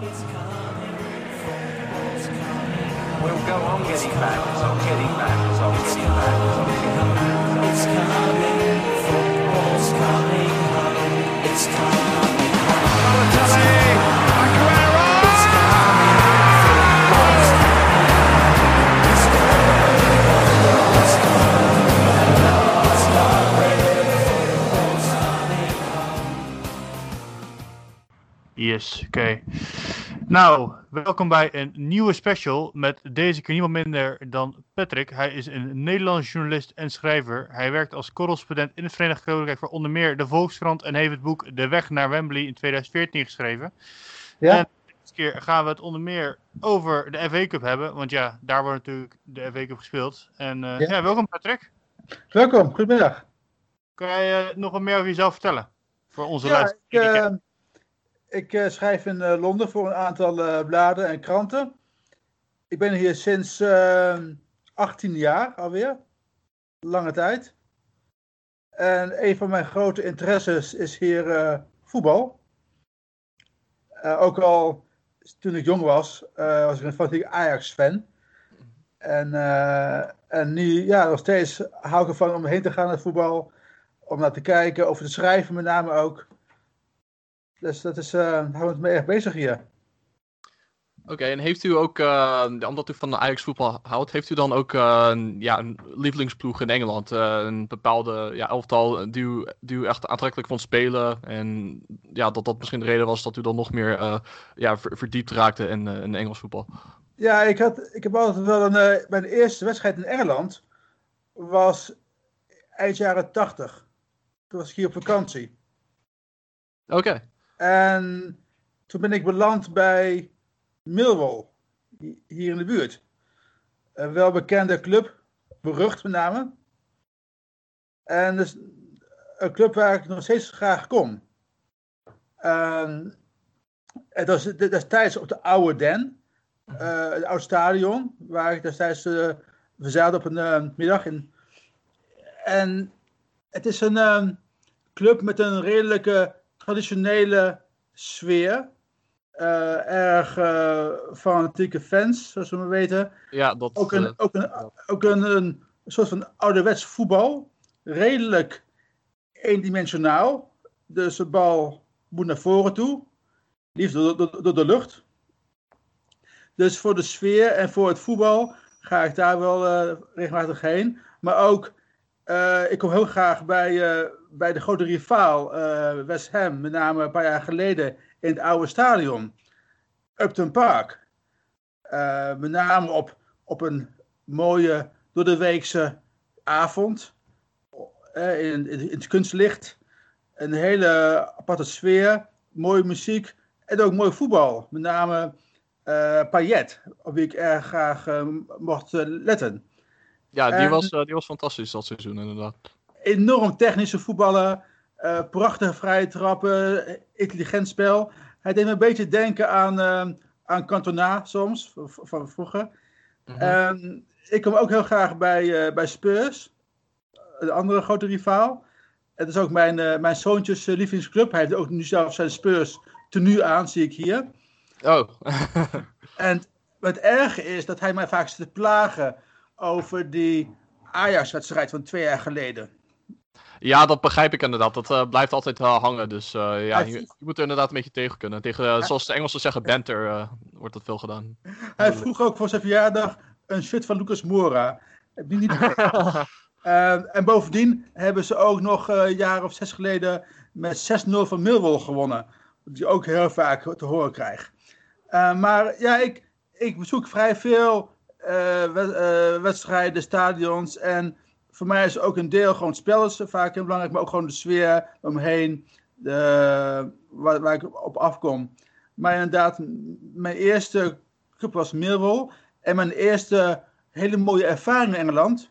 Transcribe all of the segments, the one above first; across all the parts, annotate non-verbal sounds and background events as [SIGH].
We'll go on getting back, it's on getting back, it's on getting back, it's on getting back. It's coming, football's coming home. It's coming home. It's coming, football's coming It's coming, it's coming, it's coming, football's coming Yes, oké. Nou, welkom bij een nieuwe special met deze keer niemand minder dan Patrick. Hij is een Nederlands journalist en schrijver. Hij werkt als correspondent in het Verenigd Koninkrijk voor onder meer de Volkskrant en heeft het boek De Weg naar Wembley in 2014 geschreven. Ja. En deze keer gaan we het onder meer over de FA Cup hebben, want ja, daar wordt natuurlijk de FA Cup gespeeld. En eh, Ja. ja. welkom Patrick. Welkom, goedemiddag. Kan jij eh, nog wat meer over jezelf vertellen? Voor onze Ja, luisteraars. Ik, eh, schrijf in eh, Londen voor een aantal eh, bladen en kranten. Ik ben hier sinds eh 18 jaar alweer. Lange tijd. En een van mijn grote interesses is hier voetbal. Ook al toen ik jong was, was ik een fanatiek Ajax-fan. En, en nu, ja, nog steeds hou ik ervan om heen te gaan naar voetbal. Om naar te kijken, over te schrijven met name ook. Dus dat is, eh houden we me erg bezig hier. Oké, en heeft u ook, eh, omdat u van de Ajax voetbal houdt, heeft u dan ook eh, een, ja, een lievelingsploeg in Engeland? Eh, een bepaalde ja, elftal die u, die u echt aantrekkelijk vond spelen? En ja, dat dat misschien de reden was dat u dan nog meer eh, ja, ver- verdiept raakte in, eh, in Engels voetbal? Ja, ik, had, ik heb altijd wel een. eh, mijn eerste wedstrijd in Engeland was eind jaren 80. Toen was ik hier op vakantie. Oké, En toen ben ik beland bij Millwall, hi- hier in de buurt. Een welbekende club, berucht met name. En dus een club waar ik nog steeds graag kom. En het was de- destijds op de Oude Den, eh, het oude stadion, waar ik destijds eh we op een eh, middag in. En het is een club met een redelijke traditionele sfeer. Eh, erg eh, fanatieke fans, zoals we maar weten. ja, dat... Ook, eh, een, ook, een, ook een, een soort van ouderwets voetbal. Redelijk eendimensionaal. Dus de bal moet naar voren toe. Liefst door, door, door de lucht. Dus voor de sfeer en voor het voetbal ga ik daar wel eh, regelmatig heen. Maar ook, eh, ik kom heel graag bij, eh, bij de grote rivaal eh, West Ham. Met name een paar jaar geleden in het oude stadion. Upton Park. Met name op, op een mooie door avond. in, in, het kunstlicht. Een hele aparte sfeer. Mooie muziek. En ook mooi voetbal. Met name Payet. Op wie ik erg graag mocht letten. Ja, die, en- was, eh, die was fantastisch dat seizoen inderdaad. enorm technische voetballen. eh, prachtige vrije trappen, intelligent spel. Hij deed me een beetje denken aan, eh, aan Cantona soms, van, vroeger. Mhm. En ik kom ook heel graag bij, bij Spurs, een andere grote rivaal. Het is ook mijn, mijn zoontjes lievelingsclub. Hij heeft ook nu zelf zijn Spurs tenue aan, zie ik hier. Oh, [LAUGHS] En het erge is dat hij mij vaak zit te plagen over die Ajax-wedstrijd van twee jaar geleden. ja, dat begrijp ik inderdaad. Dat eh, blijft altijd wel hangen. Dus eh, ja, je, moet er inderdaad een beetje tegen kunnen. Tegen, zoals de Engelsen zeggen, banter wordt dat veel gedaan. Hij vroeg ook voor zijn verjaardag een shirt van Lucas Moura. Heb niet [LAUGHS] en bovendien hebben ze ook nog een jaar of zes geleden met 6-0 van Millwall gewonnen. Die ook heel vaak te horen krijg. Maar ja, ik, ik bezoek vrij veel wedstrijden, stadions. En voor mij is ook een deel gewoon het spel is vaak heel belangrijk. Maar ook gewoon de sfeer omheen. De, waar, waar ik op afkom. Maar inderdaad, mijn eerste club was Millwall. En mijn eerste hele mooie ervaring in Engeland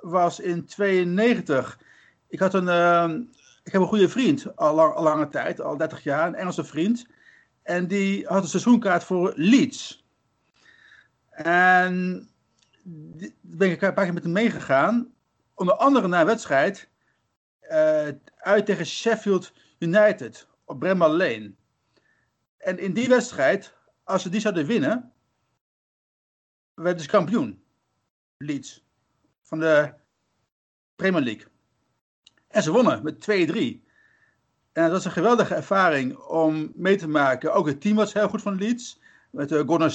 was in 92. Ik had een, ehm, ik heb een goede vriend, al, al lange tijd, al 30 jaar, een Engelse vriend. En die had een seizoenkaart voor Leeds. En ben ik een paar keer met hem meegegaan. Onder andere naar een wedstrijd eh, uit tegen Sheffield United op Bramall Lane. En in die wedstrijd als ze die zouden winnen, werden ze kampioen. Leeds. Van de Premier League. En ze wonnen met 2-3. En dat was een geweldige ervaring om mee te maken. Ook het team was heel goed van Leeds. Met uh, Gordon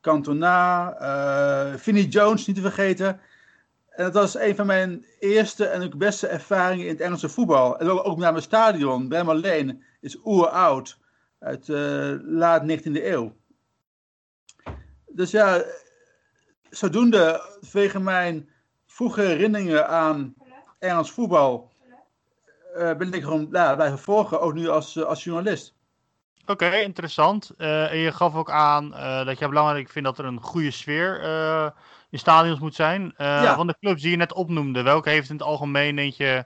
Cantona, uh, Vinnie Jones niet te vergeten. En dat was een van mijn eerste en ook beste ervaringen in het Engelse voetbal. En ook, naar mijn stadion. Bramall Lane is oeroud. Uit uh, laat 19e eeuw. Dus ja, zodoende vanwege mijn vroege herinneringen aan Engels voetbal uh, ben ik gewoon ja, blijven volgen, ook nu als, als journalist. Oké, okay, interessant. Uh, en je gaf ook aan dat je belangrijk vindt dat er een goede sfeer in stadions moet zijn. Ja. Van de clubs die je net opnoemde, welke heeft in het algemeen, denk je,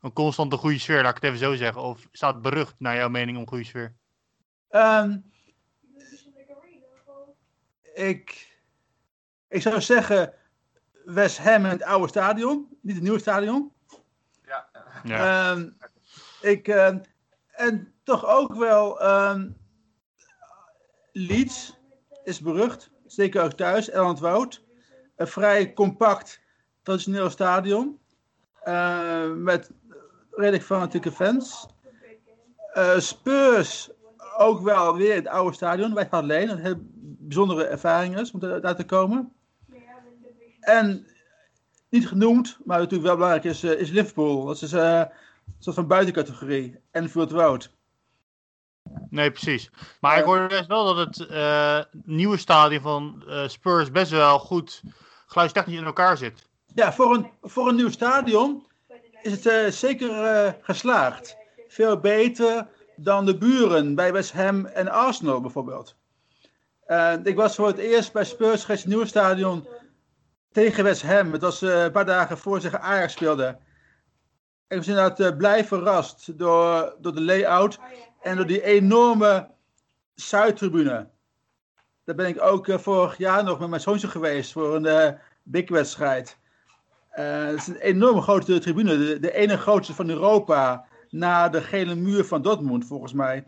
een constante goede sfeer? Laat ik het even zo zeggen. Of staat berucht naar jouw mening om goede sfeer? Um, ik, ik zou zeggen West Ham in het oude stadion, niet het nieuwe stadion. Ja. Ja. Um, ik, uh, en toch ook wel um, Leeds is berucht, zeker ook thuis, Elland Woud. Een vrij compact, traditioneel stadion. Uh, met redelijk fanatieke fans. Uh, Spurs ook wel weer het oude stadion, bij alleen. Een heel bijzondere ervaring is om daar te komen. En niet genoemd, maar natuurlijk wel belangrijk is, uh, is Liverpool. Dat is een soort van buitencategorie. Enfield Road. Nee, precies. Maar ik hoorde best wel dat het uh, nieuwe stadion van Spurs best wel goed geluidstechnisch in elkaar zit. Ja, voor een, voor een nieuw stadion is het zeker geslaagd. Veel beter dan de buren bij West Ham en Arsenal bijvoorbeeld. ik was voor het eerst bij Spurs, het nieuwe stadion, tegen West Ham. Het was een paar dagen voor zich Ajax speelde. We zijn inderdaad blij verrast door, door de layout en door die enorme Zuidtribune. Daar ben ik ook uh, vorig jaar nog met mijn zoontje geweest voor een big wedstrijd. het is een enorme grote tribune, de, de ene grootste van Europa na de gele muur van Dortmund volgens mij.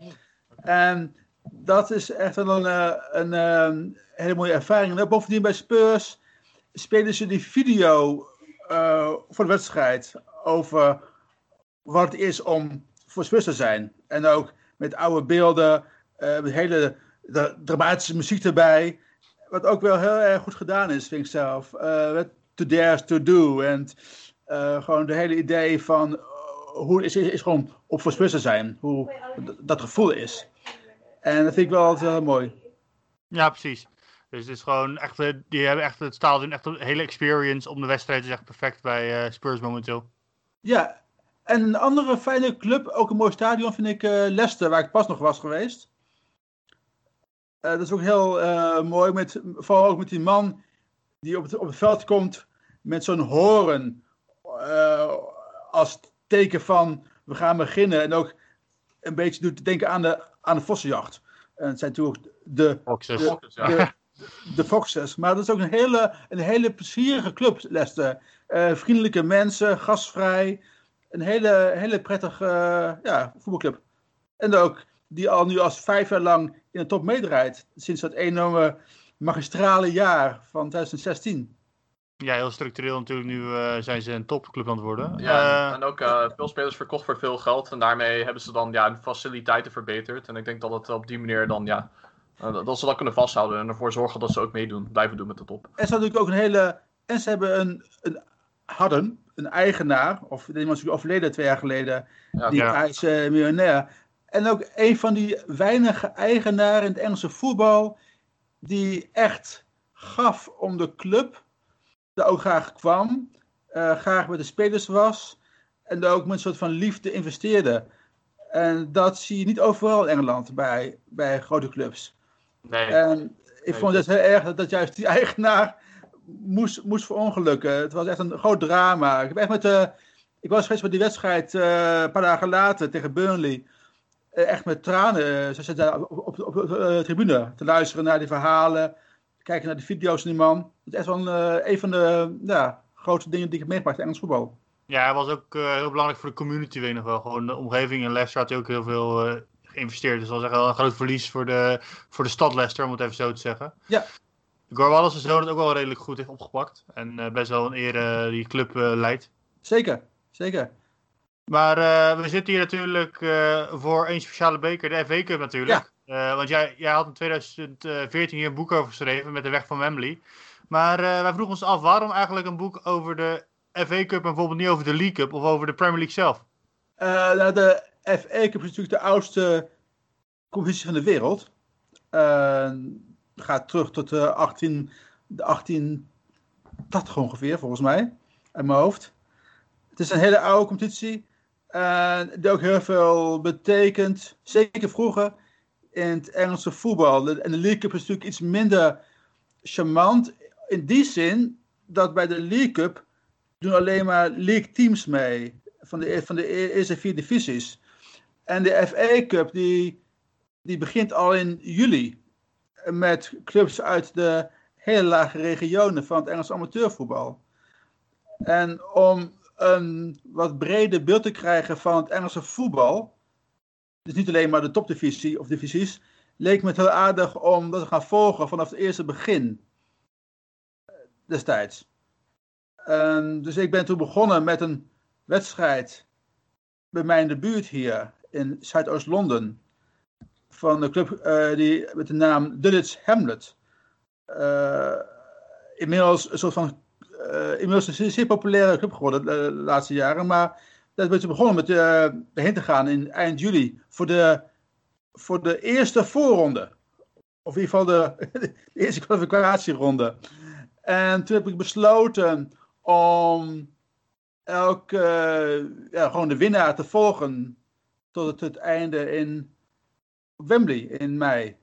En dat is echt wel een, een, een hele mooie ervaring. En bovendien bij Spurs spelen ze die video uh, voor de wedstrijd over wat het is om voor te zijn. En ook met oude beelden, uh, met hele dramatische muziek erbij. Wat ook wel heel erg goed gedaan is, vind ik zelf. Uh, to dare to do. En gewoon de hele idee van hoe is, is, is gewoon op voor te zijn. Hoe dat gevoel is. En dat vind ik wel altijd heel mooi. Ja, precies. Dus het is gewoon echt, die hebben echt het echt een hele experience om de wedstrijd. is echt perfect bij Spurs momenteel. Ja, en een andere fijne club, ook een mooi stadion, vind ik uh, Leicester, waar ik pas nog was geweest. Uh, dat is ook heel mooi, met, vooral ook met die man die op het, op het veld komt met zo'n horen als teken van we gaan beginnen. En ook een beetje doet denken aan de, aan de vossenjacht. En het zijn natuurlijk de, Foxes. de, de, de Foxes. Maar dat is ook een hele, een hele plezierige club, Leicester. Uh, vriendelijke mensen, gastvrij. Een hele, hele prettige uh, ja, voetbalclub. En ook die al nu als vijf jaar lang in de top meedraait. Sinds dat enorme magistrale jaar van 2016. Ja, heel structureel natuurlijk. Nu uh, zijn ze een topclub aan het worden. Ja, en ook uh, veel spelers verkocht voor veel geld. En daarmee hebben ze dan ja, hun faciliteiten verbeterd. En ik denk dat het op die manier dan ja, uh, dat ze dat kunnen vasthouden. En ervoor zorgen dat ze ook meedoen, blijven doen met de top. En ze hadden natuurlijk ook een hele. En ze hebben een, een hadden een eigenaar, of die was natuurlijk overleden twee jaar geleden, Ja, die hij is eh, miljonair. En ook een van die weinige eigenaren in het Engelse voetbal die echt gaf om de club, daar ook graag kwam, eh, graag met de spelers was en daar ook met een soort van liefde investeerde. En dat zie je niet overal in Engeland bij, bij grote clubs. Nee. En ik vond het heel erg dat, dat juist die eigenaar moest, moest verongelukken. Het was echt een groot drama. Ik, heb echt met, eh, ik was geweest bij die wedstrijd eh, een paar dagen later tegen Burnley. Eh, echt met tranen. Ze zitten daar op, op, de tribune te luisteren naar die verhalen. Kijken naar de video's van die man. Het is echt wel een, een van de ja, grootste dingen die ik heb meegemaakt in Engels voetbal. Ja, hij was ook heel belangrijk voor de community, weet ik nog wel. Gewoon de omgeving in Leicester had hij ook heel veel, geïnvesteerd. Dus dat is echt wel een groot verlies voor de, voor de stad Leicester, om het even zo te zeggen. Ja. Gore Wallace zoon het ook wel redelijk goed heeft opgepakt. En eh, best wel een eer die club eh, leidt. Zeker, zeker. Maar eh, we zitten hier natuurlijk voor een speciale beker, de FA Cup natuurlijk. Want jij, jij had in 2014 hier een boek over geschreven met de weg van Wembley. Maar wij vroegen ons af waarom eigenlijk een boek over de FA Cup en bijvoorbeeld niet over de League Cup of over de Premier League zelf. Nou, de FA Cup is natuurlijk de oudste competitie van de wereld. Eh, gaat terug tot de 18, de 1880 ongeveer, volgens mij, uit mijn hoofd. Het is een hele oude competitie. En die ook heel veel betekent. Zeker vroeger in het Engelse voetbal. En de League Cup is natuurlijk iets minder charmant. In die zin dat bij de League Cup doen alleen maar league teams mee. Van de, van de e- eerste vier divisies. En de FA Cup die, die begint al in juli. Met clubs uit de hele lage regionen van het Engelse amateurvoetbal. En om een wat breder beeld te krijgen van het Engelse voetbal. Dus niet alleen maar de topdivisie of divisies. Leek me het heel aardig om dat te gaan volgen vanaf het eerste begin. Destijds. Dus ik ben toen begonnen met een wedstrijd bij mij in de buurt hier in Zuidoost-Londen. Van de club eh, die, met de naam Dulwich Hamlet. Eh, inmiddels een soort van. eh, inmiddels een zeer, populaire club geworden de, laatste jaren. Maar dat ik begonnen met heen te gaan in eind juli. Voor de, voor de eerste voorronde. Of in ieder geval [LAUGHS] de, eerste kwalificatieronde. En toen heb ik besloten om elke, ja, gewoon de winnaar te volgen tot het einde in Wembley in mei.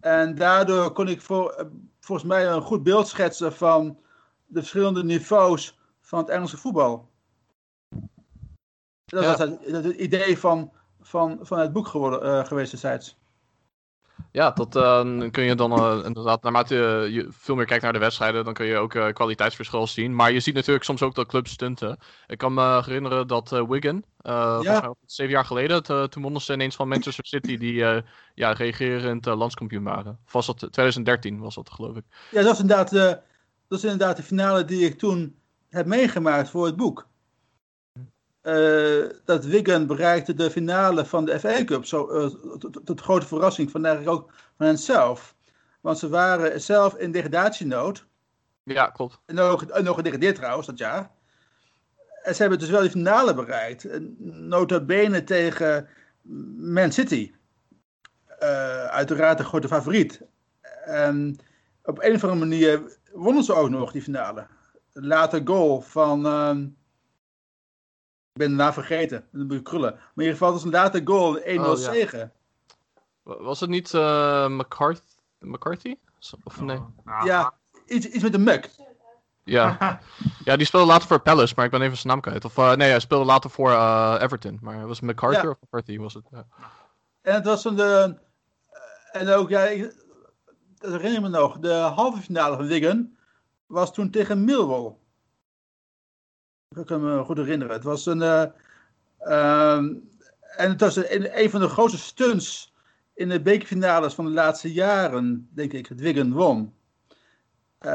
En daardoor kon ik voor, eh, volgens mij een goed beeld schetsen van de verschillende niveaus van het Engelse voetbal. Dat Ja. was het, het idee van, van, van het boek geworden, eh, geweest destijds. Ja, dat eh, kun je dan eh, inderdaad, naarmate je, je veel meer kijkt naar de wedstrijden, dan kun je ook eh, kwaliteitsverschil zien. Maar je ziet natuurlijk soms ook dat clubs stunten. Ik kan me herinneren dat Wigan, het zeven jaar geleden, t- toen wonnen ze ineens van Manchester City, die ja, regerend eh, landskampioen waren. Of was dat 2013, was dat geloof ik. Ja, dat is, inderdaad, de, dat is inderdaad de finale die ik toen heb meegemaakt voor het boek. Eh, dat Wigan bereikte de finale van de FA Cup, zo, eh, tot, grote verrassing van eigenlijk ook van henzelf. Want ze waren zelf in degradatienood. Ja, klopt. En nog, en nog gedegradeerd trouwens dat jaar. En ze hebben dus wel die finale bereikt. Nota bene tegen Man City. Eh, uiteraard de grote favoriet. En op een of andere manier wonnen ze ook nog die finale. Later goal van. Ik ben de naam vergeten. Dan moet ik krullen. Maar in ieder geval, het was een later goal. 1-0 Oh, zegen. Was het niet eh, McCarthy? McCarthy? Of nee? Ja, iets, iets met een muk. Ja. [LAUGHS] ja, die speelde later voor Palace, maar ik ben even zijn naam kwijt. Of eh, nee, hij speelde later voor eh, Everton. Maar was het McCarthy Ja. of McCarthy? Was het? Ja. En het was een. eh, en ook, ja, ik, dat herinner ik me nog. De halve finale van Wigan was toen tegen Millwall. Ik kan me goed herinneren. Het was een. eh, ehm, en het was een, een van de grootste stunts in de bekerfinales van de laatste jaren, denk ik, dat Wigan won. Eh,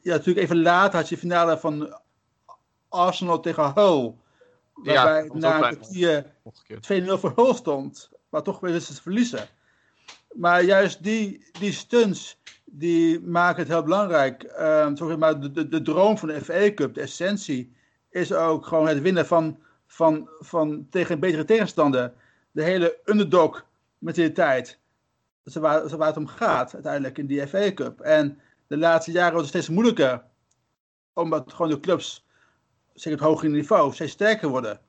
ja, natuurlijk even later had je de finale van Arsenal tegen Hull. Ja, Waarbij was na een kwartier Omgekeerd. 2-0 voor Hull stond, maar toch weer wisten ze te verliezen. Maar juist die, die stunts, die maken het heel belangrijk. Zeg maar de, de, de droom van de FA Cup, de essentie, is ook gewoon het winnen van, van, van tegen betere tegenstander. De hele underdog mentaliteit. Dat is waar, dat waar het om gaat, uiteindelijk, in die FA Cup. En de laatste jaren wordt het steeds moeilijker, omdat gewoon de clubs, zeker het hogere niveau, steeds sterker worden.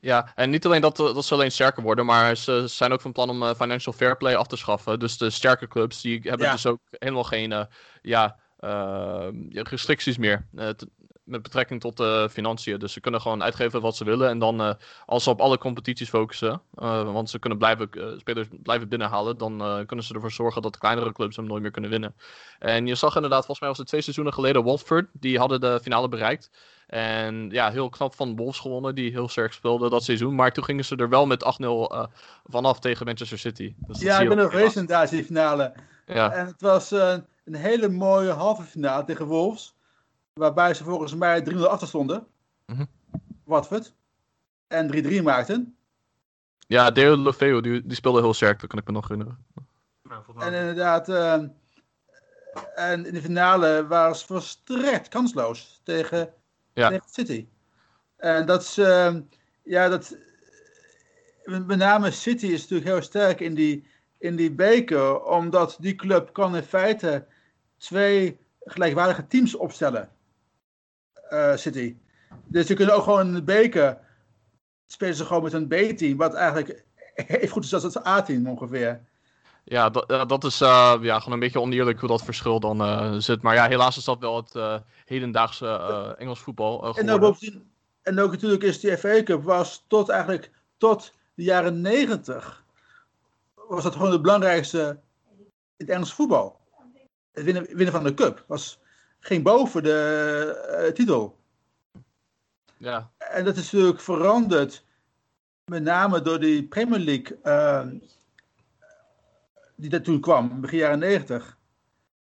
Ja, en niet alleen dat, dat ze alleen sterker worden, maar ze zijn ook van plan om eh, financial fair play af te schaffen. Dus de sterke clubs die hebben Ja. dus ook helemaal geen eh, ja, eh, ja, restricties meer eh, met betrekking tot de financiën. Dus ze kunnen gewoon uitgeven wat ze willen. En dan eh, als ze op alle competities focussen, eh, want ze kunnen blijven, eh, spelers blijven binnenhalen, dan kunnen ze ervoor zorgen dat de kleinere clubs hem nooit meer kunnen winnen. En je zag inderdaad, volgens mij was het twee seizoenen geleden, Watford, die hadden de finale bereikt. En ja, heel knap van Wolves gewonnen, die heel sterk speelden dat seizoen. Maar toen gingen ze er wel met 8-0 eh, vanaf tegen Manchester City. Dus Ja, ik ben er geweest in die finale. Ja, En het was een hele mooie halve finale tegen Wolves. Waarbij ze volgens mij 3-0 achter stonden. Mhm. Watford. En 3-3 maakten. ja Deo Lefeo, die, die speelde heel sterk, dat kan ik me nog herinneren. Nou, En inderdaad, eh, en in de finale waren ze volstrekt kansloos tegen, Ja. tegen City. En dat is, eh, ja, dat, met name City is natuurlijk heel sterk in die, in die beker, omdat die club kan in feite twee gelijkwaardige teams opstellen. Eh, City. Dus ze kunnen ook gewoon in de beker spelen ze gewoon met een B-team, wat eigenlijk [LAUGHS] even goed is als het A-team ongeveer. Ja, dat, dat is eh, ja, gewoon een beetje oneerlijk hoe dat verschil dan eh, zit. Maar ja, helaas is dat wel het eh, hedendaagse Engels voetbal eh, En ook, bovendien, en ook natuurlijk is die FA Cup was tot eigenlijk tot de jaren negentig was dat gewoon het belangrijkste in het Engels voetbal. Het winnen, winnen van de cup was ging boven de eh, titel. Ja, En dat is natuurlijk veranderd, met name door die Premier League eh, die daar toen kwam, begin jaren negentig.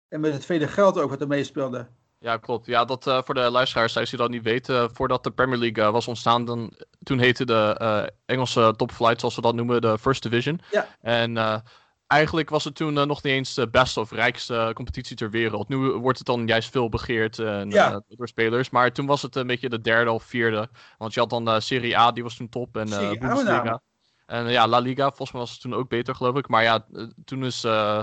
En met het vele geld ook wat er meespeelde. ja, klopt. Ja, dat eh, voor de luisteraars, als je dat niet weet, eh, voordat de Premier League was ontstaan, dan, toen heette de Engelse top flight, zoals we dat noemen, de First Division. Ja. En eigenlijk was het toen eh, nog niet eens de beste of rijkste competitie ter wereld. Nu wordt het dan juist veel begeerd eh, Ja. eh, door spelers. Maar toen was het een beetje de derde of vierde. Want je had dan de Serie A, die was toen top. En Bundesliga. En eh, ja, La Liga, volgens mij was het toen ook beter, geloof ik. Maar ja, eh, toen is, eh,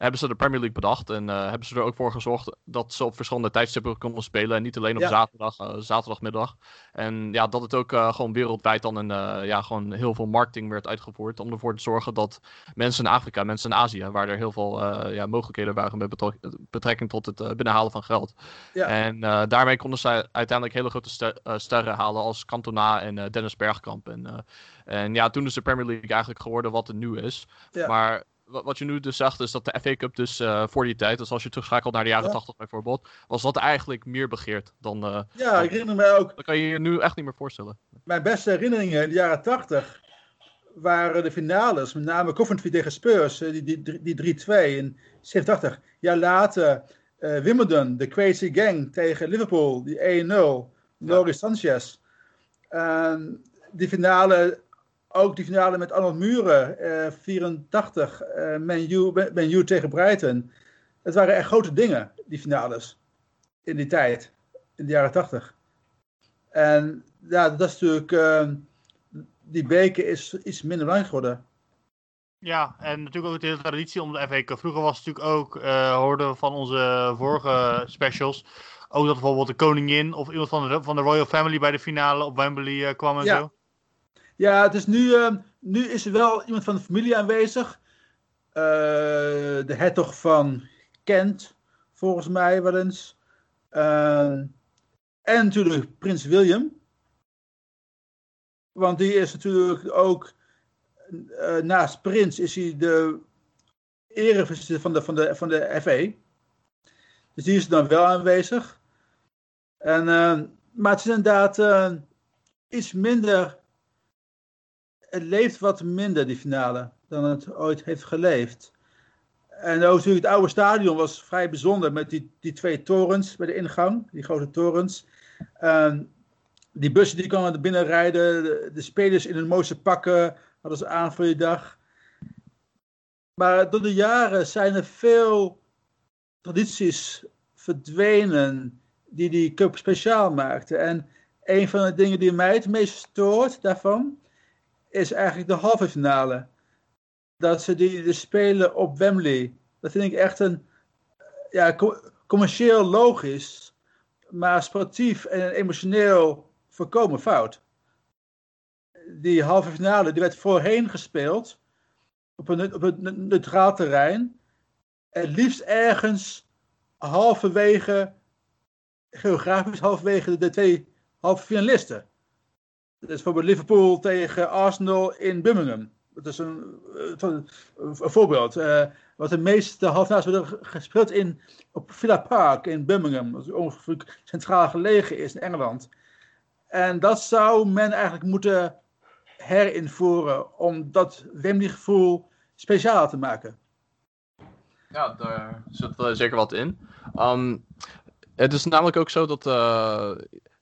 hebben ze de Premier League bedacht. En eh, hebben ze er ook voor gezorgd dat ze op verschillende tijdstippen konden spelen. En niet alleen op Ja. zaterdag, eh, zaterdagmiddag. En ja, dat het ook eh, gewoon wereldwijd dan een, ja, gewoon heel veel marketing werd uitgevoerd. Om ervoor te zorgen dat mensen in Afrika, mensen in Azië, waar er heel veel ja, mogelijkheden waren met betrek- betrekking tot het binnenhalen van geld. Ja. En daarmee konden ze uiteindelijk hele grote ster- sterren halen als Cantona en Dennis Bergkamp. En, en ja, toen is de Premier League eigenlijk geworden wat het nu is. Ja. Maar wat je nu dus zegt is dat de FA Cup dus eh, voor die tijd, dus als je terugschakelt naar de jaren Ja. 80 bijvoorbeeld, was dat eigenlijk meer begeerd dan... eh, Ja, ik herinner me ook dat kan je je nu echt niet meer voorstellen. mijn beste herinneringen in de jaren 80 waren de finales, met name Coventry tegen Spurs, eh, die, die, die 3-2 in 87. Jaar later Wimbledon, de Crazy Gang tegen Liverpool, die 1-0, Loris Sanchez. Die finale, ook die finale met Arnold Muren, eh 84, eh Man, U, Man tegen Brighton. Het waren echt grote dingen, die finales, in die tijd, in de jaren 80. En ja, dat is natuurlijk. eh, die beker is iets minder belangrijk geworden. Ja, en natuurlijk ook de hele traditie om de FA Cup. Vroeger was het natuurlijk ook, eh hoorden we van onze vorige specials, ook dat bijvoorbeeld de koningin of iemand van de, van de Royal Family bij de finale op Wembley eh, kwam en Ja. zo. Ja, het is nu, eh, nu is er wel iemand van de familie aanwezig. Eh, de hertog van Kent, volgens mij wel eens. Eh, en natuurlijk prins William. Want die is natuurlijk ook, eh, naast prins, is hij de erevoorzitter van de, van, de, van de FA. Dus die is dan wel aanwezig. En, eh, maar het is inderdaad iets minder het leeft wat minder, die finale, dan het ooit heeft geleefd. En natuurlijk het oude stadion was vrij bijzonder met die, die twee torens bij de ingang, die grote torens. Die bussen die kwamen er binnen rijden, de, spelers in hun mooiste pakken hadden ze aan voor die dag. Maar door de jaren zijn er veel tradities verdwenen die die cup speciaal maakten. En een van de dingen die mij het meest stoort daarvan, is eigenlijk de halve finale. Dat ze die de spelen op Wembley. Dat vind ik echt een ja, co- commercieel logisch, maar sportief en emotioneel voorkomen fout. Die halve finale die werd voorheen gespeeld op een, op een ne- neutraal terrein. Het liefst ergens halverwege, geografisch halverwege de twee halve finalisten. Dat is bijvoorbeeld Liverpool tegen Arsenal in Birmingham. Dat is een, eh, een, voorbeeld. Eh, wat de meeste halffinales worden gespeeld in, op Villa Park in Birmingham. Dat ongeveer centraal gelegen is in Engeland. En dat zou men eigenlijk moeten herinvoeren om dat Wembley-gevoel speciaal te maken. Ja, daar zit eh, zeker wat in. Ehm, het is namelijk ook zo dat,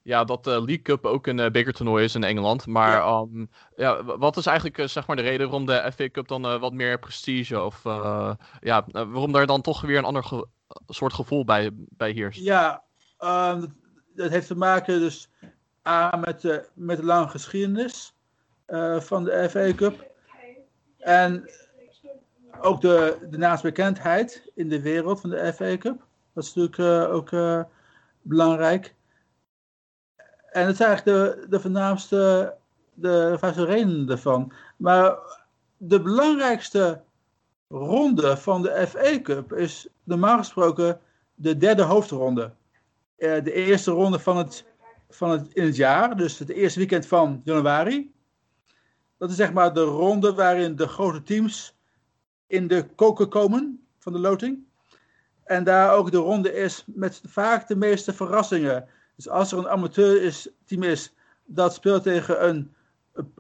ja, dat de League Cup ook een eh, bekertoernooi is in Engeland. Maar Ja. ehm, ja, wat is eigenlijk eh, zeg maar de reden waarom de FA Cup dan eh, wat meer prestige of eh, ja, eh, waarom daar dan toch weer een ander ge- soort gevoel bij, bij heerst? Ja, ehm, dat, dat heeft te maken dus A, met, de, met de lange geschiedenis eh, van de FA Cup. En ook de, de naastbekendheid in de wereld van de FA Cup. Dat is natuurlijk eh, ook eh, belangrijk. En het is eigenlijk de, de voornaamste, de voornaamste reden ervan. Maar de belangrijkste ronde van de FA Cup is normaal gesproken de derde hoofdronde. Eh, de eerste ronde van het, van het, in het jaar, dus het eerste weekend van januari. Dat is zeg maar de ronde waarin de grote teams in de koken komen van de loting. En daar ook de ronde is met vaak de meeste verrassingen. Dus als er een amateur is, team is dat speelt tegen een,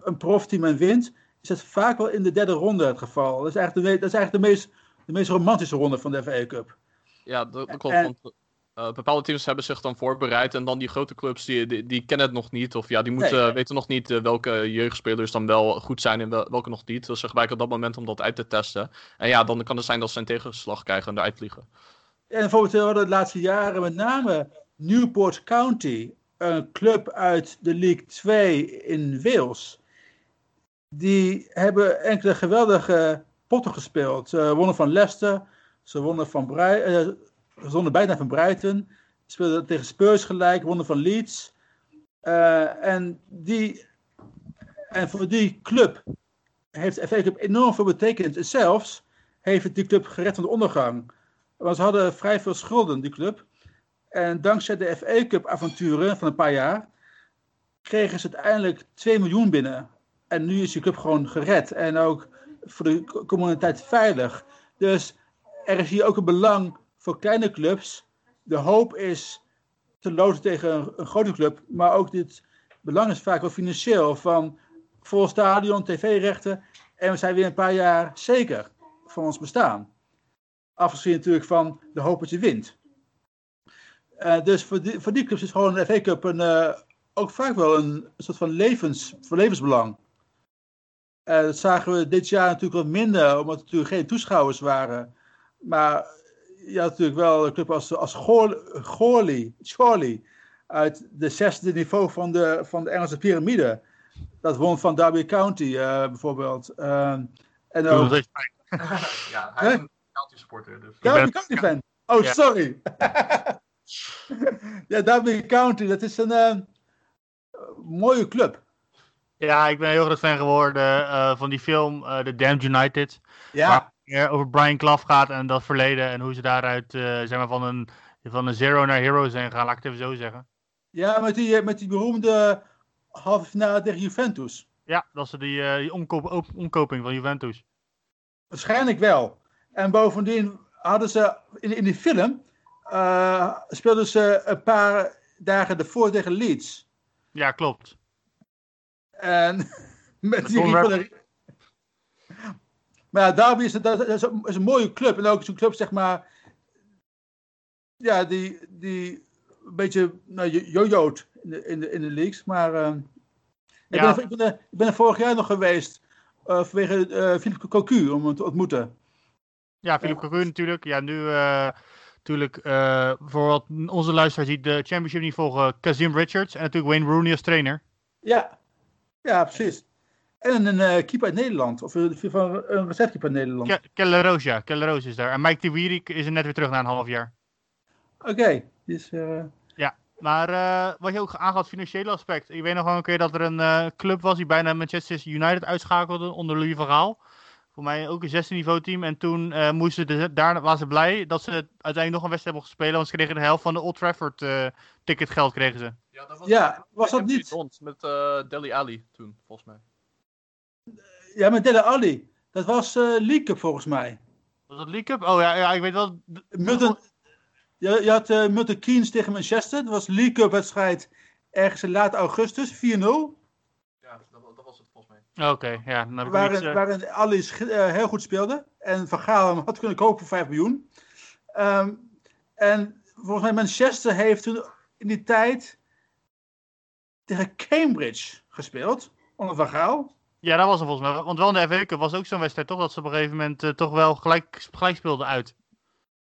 een profteam en wint, is dat vaak wel in de derde ronde het geval. Dat is eigenlijk de, dat is eigenlijk de meest, de meest romantische ronde van de FA Cup. Ja, dat, klopt. En- Want eh, bepaalde teams hebben zich dan voorbereid. En dan die grote clubs, die, die, die kennen het nog niet. Of ja, die moeten, Nee. weten nog niet eh, welke jeugdspelers dan wel goed zijn en wel- welke nog niet. Dus ze gebruiken op dat moment om dat uit te testen. En ja, dan kan het zijn dat ze een tegenslag krijgen en eruit vliegen. En bijvoorbeeld we hadden de laatste jaren met name Newport County, een club uit de League 2 in Wales. Die hebben enkele geweldige potten gespeeld. Ze wonnen van Leicester, ze wonnen van Brei eh, ze wonnen bijna van Brighton, speelden tegen Spurs gelijk, wonnen van Leeds. Eh, en, die, en voor die club heeft de FA enorm veel betekend. En zelfs heeft die club gered van de ondergang. Want ze hadden vrij veel schulden, die club. En dankzij de FA Cup avonturen van een paar jaar kregen ze uiteindelijk 2 miljoen binnen. En nu is die club gewoon gered en ook voor de co- communiteit veilig. Dus er is hier ook een belang voor kleine clubs. De hoop is te loten tegen een, een grote club, maar ook dit belang is vaak wel financieel van vol stadion, tv-rechten. En we zijn weer een paar jaar zeker van ons bestaan. Afgezien natuurlijk van de hoop dat je wint. Eh, dus voor die, voor die clubs is gewoon de FA Cup een, eh, ook vaak wel een soort van levens, van levensbelang. Eh, dat zagen we dit jaar natuurlijk wat minder, omdat er natuurlijk geen toeschouwers waren. Maar je had natuurlijk wel een club als, als Goor- Goorly, Chorley, uit de zesde niveau van de, van de Engelse piramide. Dat won van Derby County eh, bijvoorbeeld. En ook, pijn. [LAUGHS] ja, hij is een county supporter. Dus. Derby ben- County fan. Oh, sorry. ja, [LAUGHS] Derby County, dat is een eh, mooie club. Ja, ik ben heel groot fan geworden eh, van die film eh The Damned United. Ja, Waar over Brian Clough gaat en dat verleden. En hoe ze daaruit zeg maar van, een, van een zero naar hero zijn gaan, laat ik het even zo zeggen. ja met, die, met die beroemde halve finale tegen Juventus. Ja, dat is die, die omkoop, op- omkoping van Juventus. Waarschijnlijk wel. En bovendien hadden ze in, in die film eh, speelden ze een paar dagen ervoor tegen Leeds. Ja, klopt. En [LAUGHS] met die rivali- Maar ja, Derby is, dat, is, een, is een mooie club. En ook zo'n club, zeg maar. Ja, die, die een beetje nou, jo- jojoot in de, in, de, in de leagues. Maar eh, ik, Ja. ben, ik, ben er, ik ben er vorig jaar nog geweest. eh, vanwege eh Philippe Cocu om hem te ontmoeten. Ja, Philippe Cocu natuurlijk. Ja, nu natuurlijk eh, voor wat onze luisteraars die de championship niet volgen, Kazim Richards en natuurlijk Wayne Rooney als trainer. Ja, ja precies. En een eh keeper uit Nederland. Of een, van een reservekeeper uit Nederland. Ke Keller Roos, ja. Keller Roos is daar. En Mike Tiwiri is er net weer terug na een half jaar. Oké. Dus, eh, Maar eh, wat je ook aangaf, het financiële aspect. Ik weet nog wel een keer dat er een club was die bijna Manchester United uitschakelde onder Louis van Gaal. Voor mij ook een 16 niveau team. En toen eh, moesten de, daar waren ze blij dat ze uiteindelijk nog een wedstrijd mochten spelen. Want ze kregen de helft van de Old Trafford eh, ticketgeld kregen ze. Ja, dat was, ja, was dat niet? Met eh Deli Ali toen, volgens mij. Ja, met Dele Alli. Dat was eh League Cup volgens mij. Was dat League Cup? Oh ja, ja ik weet wel. Milton, je, je had eh Milton Keynes tegen Manchester. Dat was League Cup wedstrijd ergens in laat augustus, 4-0. Ja, dat, dat was het Oké, ja. Dan heb ik Waarin, eh, waarin eh, heel goed speelde. En Van Gaal hem had kunnen kopen voor 5 miljoen. Ehm, en volgens mij Manchester heeft toen in die tijd tegen Cambridge gespeeld. Onder Van Gaal. Ja, dat was er volgens mij. Want wel in de FA Cup was ook zo'n wedstrijd, toch? Dat ze op een gegeven moment eh, toch wel gelijk, gelijk speelden uit.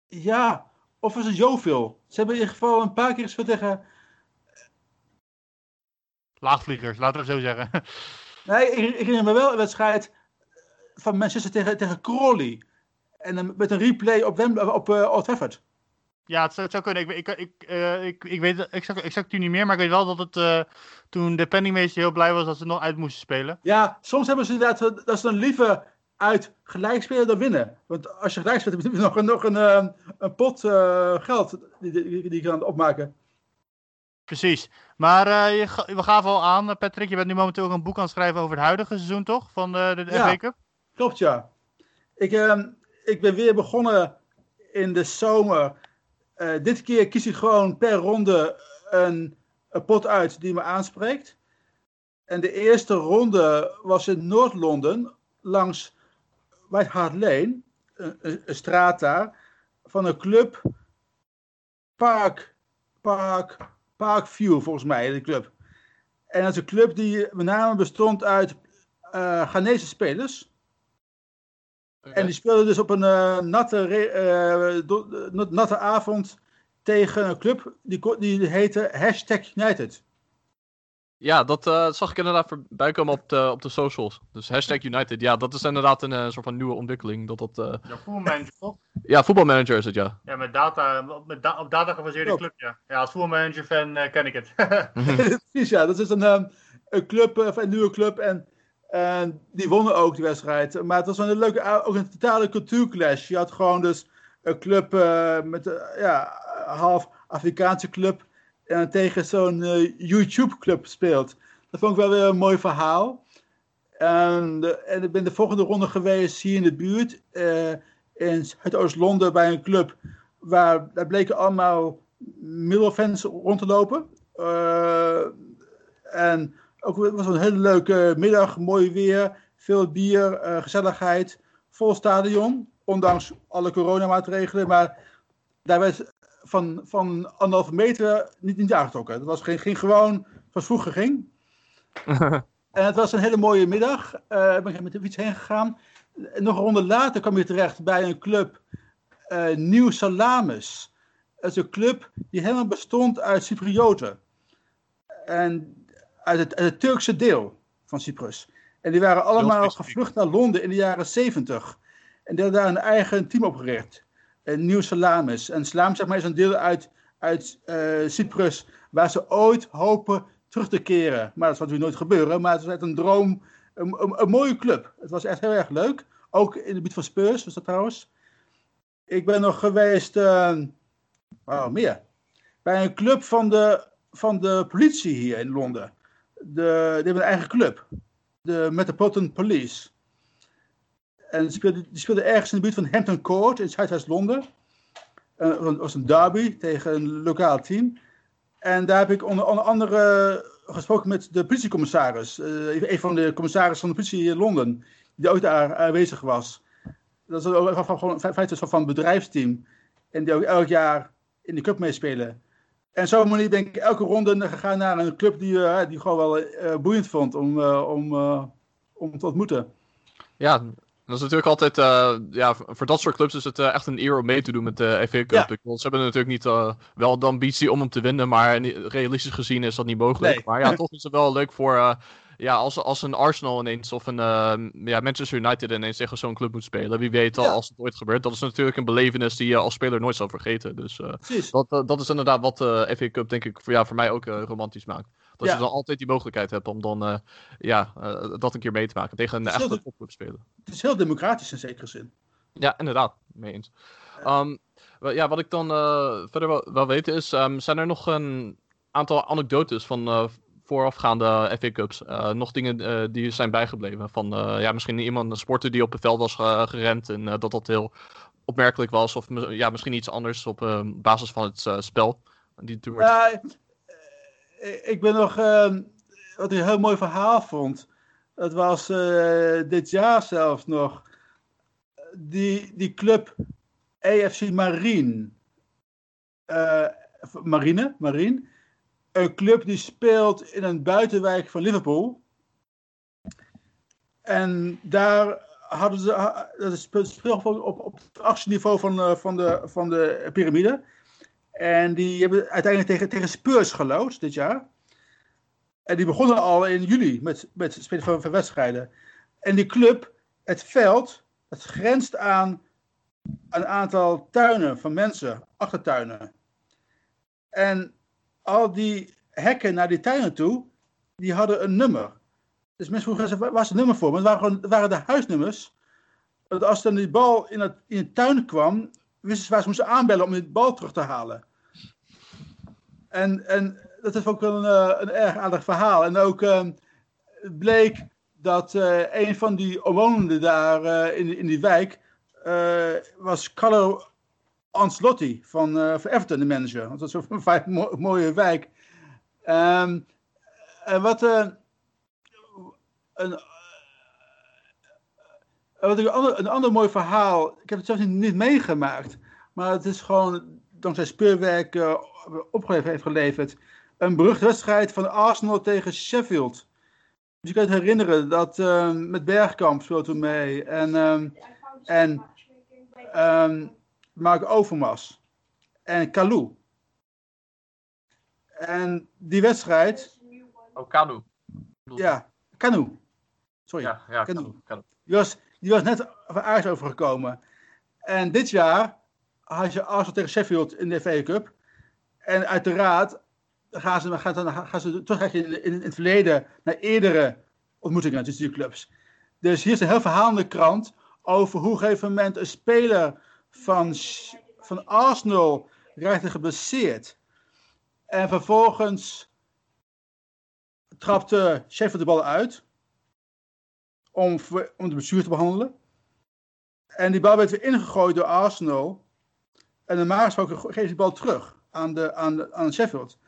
Ja, of was het Jovil? Ze hebben in ieder geval een paar keer gespeeld tegen... Laagvliegers, laten we het zo zeggen. [LAUGHS] Nee, ik, ik herinner me wel een wedstrijd van Manchester tegen, tegen Crawley. En dan met een replay op, Wembley, op eh, Old Trafford. Ja, het zou, het zou kunnen. Ik, ik, ik, eh, ik, ik weet het exact, exact nu niet meer, maar ik weet wel dat het eh, toen de penningmeester heel blij was dat ze nog uit moesten spelen. Ja, soms hebben ze inderdaad dat ze dan liever uit gelijk spelen dan winnen. Want als je gelijk speelt, heb je nog, een- nog een, een pot geld die, die, die je kan opmaken. Precies. Maar eh, je, we gaven al aan, eh, Patrick, je bent nu momenteel ook een boek aan het schrijven over het huidige seizoen, toch? Van de, de, de Ja. FA Cup? Klopt, ja. Ik, ehm, ik ben weer begonnen in de zomer. Eh, dit keer kies ik gewoon per ronde een, een pot uit die me aanspreekt. En de eerste ronde was in Noord-Londen, langs White Hart Lane, een, een- een straat daar, van een club Park, Park, Parkview, volgens mij, de club. En dat is een club die met name bestond uit eh Ghanese spelers. En die speelden dus op een eh, natte, eh, natte avond tegen een club die, die heette Hashtag United. Ja, dat eh, zag ik inderdaad voorbij komen op de, op de socials. Dus hashtag United. Ja, dat is inderdaad een eh, soort van nieuwe ontwikkeling. Dat dat, eh, Ja, voetbalmanager, toch? Ja, voetbalmanager is het, ja. Ja, met data, met da- op data gebaseerde club, ja. Ja, als voetbalmanager fan eh, ken ik het. [LAUGHS] [LAUGHS] [LAUGHS] Precies, ja. Dat is een, ehm, een club, eh, een nieuwe club. En, en die wonnen ook die wedstrijd. Maar het was wel een leuke, ook een totale cultuurclash. Je had gewoon dus een club eh, met ja, half Afrikaanse club. En tegen zo'n eh, YouTube-club speelt. Dat vond ik wel weer een mooi verhaal. En, en ik ben de volgende ronde geweest hier in de buurt. eh, in Zuidoost-Londen bij een club. Waar daar bleken allemaal middelfans rond te lopen. Eh, en ook het was een hele leuke middag, mooi weer, veel bier, eh, gezelligheid, vol stadion, ondanks alle coronamaatregelen. Maar daar werd van, van anderhalve meter niet, niet aangetrokken. Het was geen, ging gewoon zoals vroeger ging. [LAUGHS] en het was een hele mooie middag. Ik ben met de fiets heen gegaan. En nog een ronde later kwam je terecht bij een club, eh Nieuw Salamis. Dat is een club die helemaal bestond uit Cyprioten. En uit het, uit het Turkse deel van Cyprus. En die waren allemaal gevlucht naar Londen in de jaren 70. En die hadden daar een eigen team opgericht. Een nieuw Salamis. En Salamis zeg maar, is een deel uit, uit eh, Cyprus waar ze ooit hopen terug te keren. Maar dat zal natuurlijk nooit gebeuren. Maar het was echt een droom. Een, een, een mooie club. Het was echt heel erg leuk. Ook in de buurt van Spurs was dat trouwens. Ik ben nog geweest. eh, oh, meer. Bij een club van de, van de politie hier in Londen. De, die hebben een eigen club. De Metropolitan Police. En die speelde, ergens in de buurt van Hampton Court in Zuidwest-Londen. Eh, Het was een derby tegen een lokaal team. En daar heb ik onder, onder andere gesproken met de politiecommissaris. eh, een van de commissarissen van de politie in Londen. Die ook daar aanwezig was. Dat is van, gewoon feite een van bedrijfsteam. En die ook elk jaar in de club meespelen. En zo manier ben ik elke ronde gegaan naar een club die, eh, die gewoon wel eh, boeiend vond om, eh, om, eh, om te ontmoeten. Ja, dat is natuurlijk altijd, eh, ja, voor dat soort clubs is het eh, echt een eer om mee te doen met de FA Cup. Ja. Ze hebben natuurlijk niet eh, wel de ambitie om hem te winnen, maar realistisch gezien is dat niet mogelijk. Nee. Maar ja, toch is het wel leuk voor, eh, ja, als, als een Arsenal ineens of een eh, ja, Manchester United ineens tegen zo'n club moet spelen. Wie weet al Ja. als het ooit gebeurt. Dat is natuurlijk een belevenis die je als speler nooit zal vergeten. Dus eh, dat, eh, dat is inderdaad wat de FA Cup denk ik voor, ja, voor mij ook eh, romantisch maakt. Dat Ja. je dan altijd die mogelijkheid hebt om dan eh, ja, eh, dat een keer mee te maken tegen een echte topclub spelen. Het is heel democratisch in zekere zin. Ja, inderdaad, mee eens. Ehm, wel- ja, wat ik dan eh, verder wel, wel weten is, ehm, zijn er nog een aantal anekdotes van eh, voorafgaande FA Cups? Eh, nog dingen eh, die zijn bijgebleven? Van eh, ja, misschien iemand, een sporter die op het veld was ge- gerend en eh, dat dat heel opmerkelijk was. Of ja, misschien iets anders op eh, basis van het eh, spel. Die toen werd... Eh, ik ben nog, ehm, wat ik een heel mooi verhaal vond. Dat was eh, dit jaar zelfs nog. Die, die club AFC Marine. Eh, Marine, Marine. Een club die speelt in een buitenwijk van Liverpool. En daar hadden ze, dat is op, op, het achtste niveau van, van, de, van de piramide. En die hebben uiteindelijk tegen, tegen Spurs gelood dit jaar. En die begonnen al in juli met, met spelen van, van wedstrijden. En die club, het veld, het grenst aan een aantal tuinen van mensen, achtertuinen. En al die hekken naar die tuinen toe, die hadden een nummer. Dus mensen vroegen, waar is het nummer voor? Maar het waren, gewoon, waren de huisnummers. Dat als dan die bal in, het, in de tuin kwam, wisten ze waar ze moesten aanbellen om die bal terug te halen. En, en dat is ook wel een, eh, een erg aardig verhaal. En ook ehm, bleek dat eh, een van die omwonenden daar eh, in, in die wijk was Carlo Ancelotti van, van Everton, de manager. Want dat is een mooie wijk. Ehm, en wat een, een, ander, een ander mooi verhaal. Ik heb het zelfs niet meegemaakt. Maar het is gewoon dankzij speurwerk opgeleverd heeft geleverd. Een beruchte wedstrijd van Arsenal tegen Sheffield. Dus je kunt herinneren dat eh, met Bergkamp speelde toen mee. En, ehm, en ehm, Mark Overmars. En Kalou. En die wedstrijd, Oh, Kanu. ja, Kanu. Sorry. Ja, ja, Kanu. Kanu. Kanu. Die was, die was net van Ajax overgekomen. En dit jaar had je Arsenal tegen Sheffield in de FA Cup. En uiteraard gaan ze, gaan, dan gaan ze terug in, in, het verleden naar eerdere ontmoetingen tussen die clubs. Dus hier is een heel verhaal in de krant over hoe op een gegeven moment een speler van, van Arsenal raakte geblesseerd. En vervolgens trapte Sheffield de bal uit om, om de bestuur te behandelen. En die bal werd weer ingegooid door Arsenal. En normaal gesproken ge- geeft die bal terug aan, de, aan, de, aan Sheffield.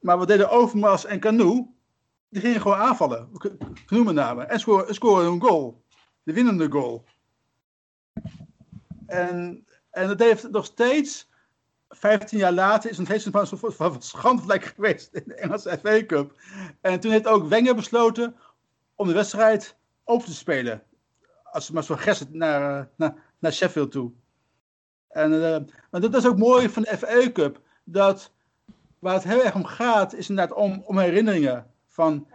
Maar wat deden Overmars en Canoe? Die gingen gewoon aanvallen. Canoe met. En scoren, een goal. De winnende goal. En, en dat heeft nog steeds, 15 jaar later, is nog steeds een soort van geweest in de Engelse FA Cup. En toen heeft ook Wenger besloten om de wedstrijd open te spelen. Als maar zo gesset naar, eh, naar, naar Sheffield toe. En, eh, maar dat is ook mooi van de FA Cup. Dat waar het heel erg om gaat, is inderdaad om, om herinneringen van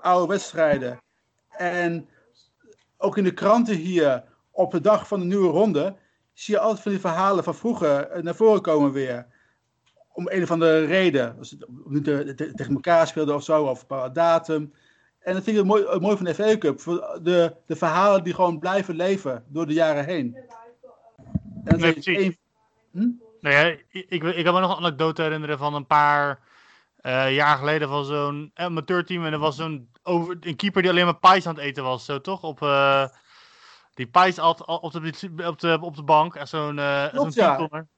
oude wedstrijden. En ook in de kranten hier, op de dag van de nieuwe ronde, zie je altijd van die verhalen van vroeger eh, naar voren komen weer. Om een of andere reden. Als het te- tegen elkaar speelden of zo, of een bepaalde datum. En dat vind ik mooi, mooi van de FA Cup. De, de verhalen die gewoon blijven leven door de jaren heen. En Nee, precies. één- Hm? Ik, ik, ik kan me nog een anekdote herinneren van een paar eh, jaar geleden van zo'n amateurteam. En er was zo'n over, een keeper die alleen maar pies aan het eten was, zo toch? Op, eh, die pies at op de, op de, op de bank. En zo'n eh Klopt, ja. teamcorner.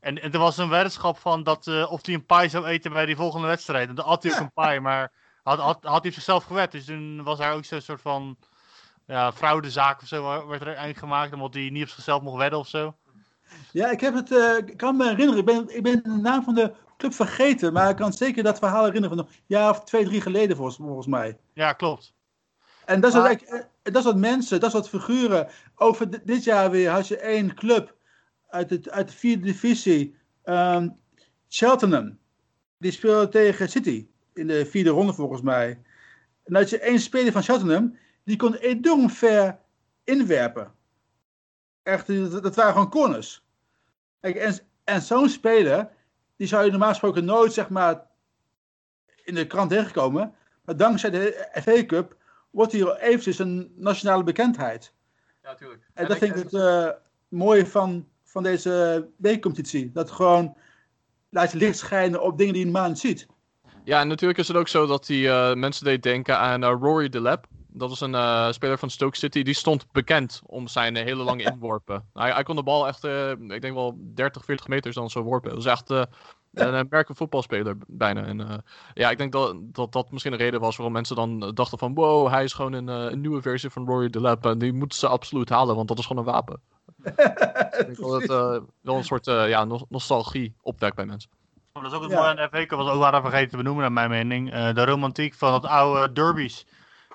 En, en er was een weddenschap van dat, eh, of hij een pie zou eten bij die volgende wedstrijd. En dan at hij ook een pie, maar had, had, had hij zichzelf gewet. Dus toen was daar ook zo'n soort van ja, fraudezaak of zo werd er eigenlijk gemaakt. Omdat hij niet op zichzelf mocht wedden of zo. Ja, ik, heb het, eh, ik kan me herinneren. Ik ben, ik ben de naam van de club vergeten. Maar ik kan zeker dat verhaal herinneren van een jaar of twee, drie geleden volgens, volgens mij. Ja, klopt. En dat is, wat, Maar- eh, dat is wat mensen, dat is wat figuren. Over di- dit jaar weer had je één club uit, het, uit de vierde divisie. ehm, Cheltenham. Die speelde tegen City. In de vierde ronde volgens mij. En had je één speler van Cheltenham. Die kon enorm ver inwerpen. Echt, dat, dat waren gewoon corners. Kijk, en en zo'n speler. Die zou je normaal gesproken nooit zeg maar in de krant tegenkomen. Maar dankzij de FA Cup wordt hier eventjes een nationale bekendheid. Ja, natuurlijk. En, dat vind ik het eh, mooie van, van deze B-competitie. Dat gewoon laat je licht schijnen op dingen die je normaal niet ziet. Ja, en natuurlijk is het ook zo dat die eh, mensen deed denken aan eh, Rory de Lab. Dat was een eh, speler van Stoke City. Die stond bekend om zijn eh, hele lange [LAUGHS] inworpen. hij, hij kon de bal echt, eh, ik denk wel 30, 40 meter dan zo worpen. Dat was echt, eh, Een American voetbalspeler bijna. En, eh, ja, ik denk dat, dat dat misschien een reden was waarom mensen dan dachten van... Wow, hij is gewoon een, eh, een nieuwe versie van Rory de Lap. En die moeten ze absoluut halen, want dat is gewoon een wapen. [LAUGHS] ik denk dat het eh, wel een soort eh, ja, nos- nostalgie opwekt bij mensen. Maar dat is ook het Ja. mooie aan de FA Cup, was ook waren vergeten te benoemen naar mijn mening. Eh, de romantiek van het oude derbies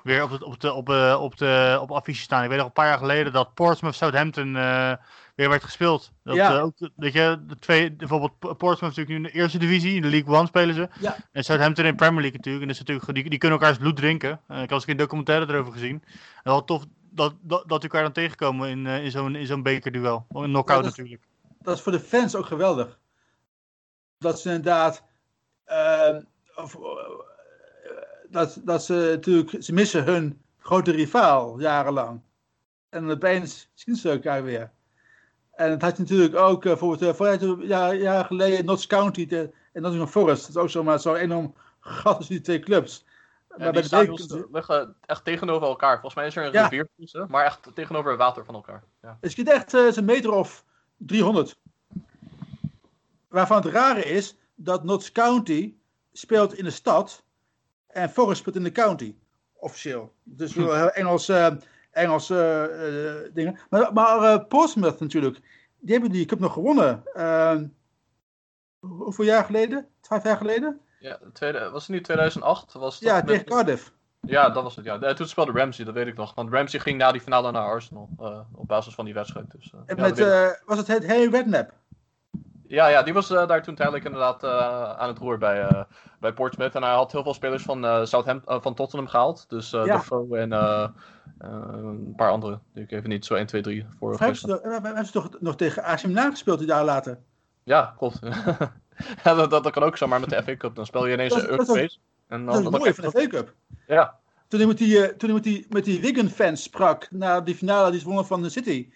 weer op, het, op, de, op, eh, op, de, op affiche staan. Ik weet nog een paar jaar geleden dat Portsmouth Southampton eh, weer werd gespeeld. Dat, Ja. eh, ook, weet je, de twee, bijvoorbeeld Portsmouth natuurlijk nu in de eerste divisie, in de League One spelen ze. Ja. En Southampton in Premier League natuurlijk. En dat is natuurlijk die, die kunnen elkaars bloed drinken. Eh, ik had eens een documentaire erover gezien. En wel tof dat, dat, dat elkaar dan tegenkomen in, eh, in zo'n in zo'n bekerduel. Een knockout Ja, natuurlijk. dat is voor de fans ook geweldig. Dat ze inderdaad. eh, of, eh, dat, dat ze natuurlijk. Ze missen hun grote rivaal jarenlang. En opeens zien ze elkaar weer. En het had je natuurlijk ook. eh, bijvoorbeeld. Uh, vooruit een jaar, jaar geleden. Notts County te, en Nottingham Forest. Dat is ook zomaar zo'n enorm gat tussen die twee clubs. Ja, Maar die bij de liggen echt tegenover elkaar. Volgens mij is er een Ja. rivier tussen, maar echt tegenover het water van elkaar. Ja. Het is echt eh, een meter of 300. Waarvan het rare is dat Notts County speelt in de stad en Forest speelt in de county. Officieel. Dus heel Engels, eh, Engels eh, eh, dingen. Maar, maar Portsmouth natuurlijk. Die hebben die cup nog gewonnen. Eh, hoe- hoeveel jaar geleden? Twaalf jaar geleden? Ja, de tweede, was het niet 2008? Was Ja, tegen Cardiff. Ja, dat was het. Ja. Toen speelde Ramsey, dat weet ik nog. Want Ramsey ging na die finale naar Arsenal. op basis van die wedstrijd. Dus, En ja, met, was het het Harry Redknapp? Ja, ja, die was eh, daar toen tijdelijk inderdaad eh, aan het roer bij, eh, bij Portsmouth. En hij had heel veel spelers van, Southampton, van Tottenham gehaald. Dus Ja. Defoe en een paar andere. Die ik even niet zo 1, 2, 3 voor Of hebben ze, hebben ze toch nog tegen AC Milan gespeeld die daar later? Ja, klopt. [LAUGHS] ja, dat, dat, dat kan ook zo, maar met de FA Cup. Dan speel je ineens Dat een is- dat is Europees. En Dat is dan, het dan mooie van de FA Cup. Ja, Toen hij met die, toen met die, met die Wigan-fans sprak na die finale die ze wonnen van de City.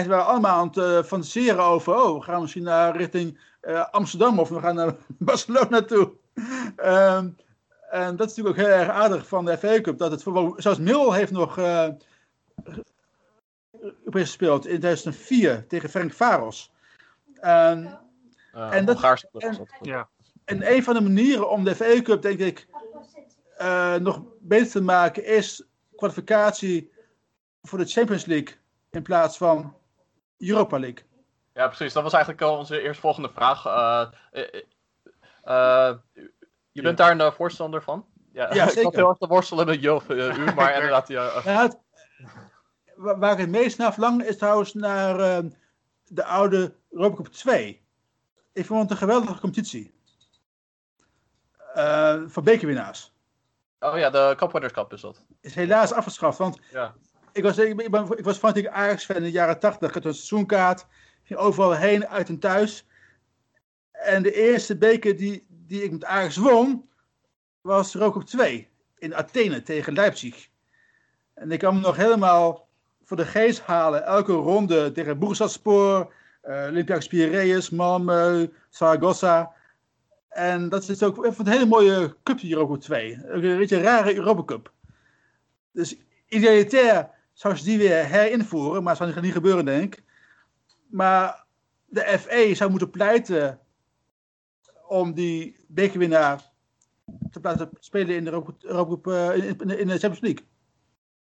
Ze waren allemaal aan het eh, fantaseren over, oh, we gaan misschien naar richting eh, Amsterdam of we gaan naar [LAUGHS] Barcelona toe. Ehm, en dat is natuurlijk ook heel erg aardig van de FA Cup. Dat het, voor- zelfs Mill heeft nog eh Europees gespeeld in 2004 tegen Frank Varos. En eh En dat- en- dat. Ja. En een van de manieren om de FA Cup, denk ik, eh, nog beter te maken is kwalificatie voor de Champions League in plaats van Europa League. Ja, precies. Dat was eigenlijk al onze eerstvolgende vraag. Eh, eh, eh, je bent daar een voorstander van? Ja, Ja, [LAUGHS] ik zeker. had heel erg te worstelen met Jo of eh, [LAUGHS] u, maar inderdaad, ja, het- wa- waar ik het meest naar verlang is trouwens naar eh, de oude Europa Cup 2. Ik vond het een geweldige competitie. Eh voor bekerwinnaars. oh ja, de Cup Winners Cup is dat. Is helaas afgeschaft, want Ja. Ik was, ik, ben, ik was fanatiek Ajax-fan in de jaren 80. Ik had een seizoenkaart. Ging overal heen, uit en thuis. En de eerste beker die, die ik met Ajax won, was Europa Cup 2. In Athene tegen Leipzig. En ik kan me nog helemaal voor de geest halen. Elke ronde tegen Bursaspor, eh Olympiakos Piraeus, Malmö, Zaragoza. En dat is ook een hele mooie cup, die Europa Cup 2. Ook Een beetje een rare Europa Cup. Dus idealitair zou ze die weer herinvoeren, maar dat zou niet gebeuren, denk ik. Maar de FA zou moeten pleiten om die bekerwinnaar te laten spelen in de, Europa, eh, in, in, in de Champions League.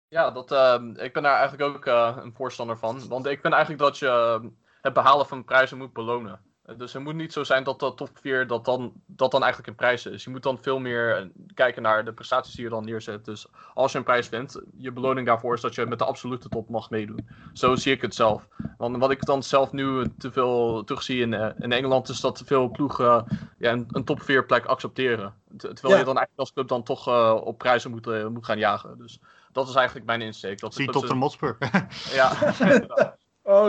Ja, dat, ehm, ik ben daar eigenlijk ook eh, een voorstander van. Want ik vind eigenlijk dat je ehm, het behalen van prijzen moet belonen. Dus het moet niet zo zijn dat de top 4 dat dan, dat dan eigenlijk een prijs is. Je moet dan veel meer eh, kijken naar de prestaties die je dan neerzet. Dus als je een prijs wint, je beloning daarvoor is dat je met de absolute top mag meedoen. Zo zie ik het zelf. Want wat ik dan zelf nu te veel terugzie in, eh, in Engeland is dat te veel ploegen ja, een, een top 4 plek accepteren. Ter- Terwijl Ja. je dan eigenlijk als club dan toch eh, op prijzen moet, moet gaan jagen. Dus dat is eigenlijk mijn insteek. Dat Zie dat tot de Motspur. Ja, [LAUGHS] Oh,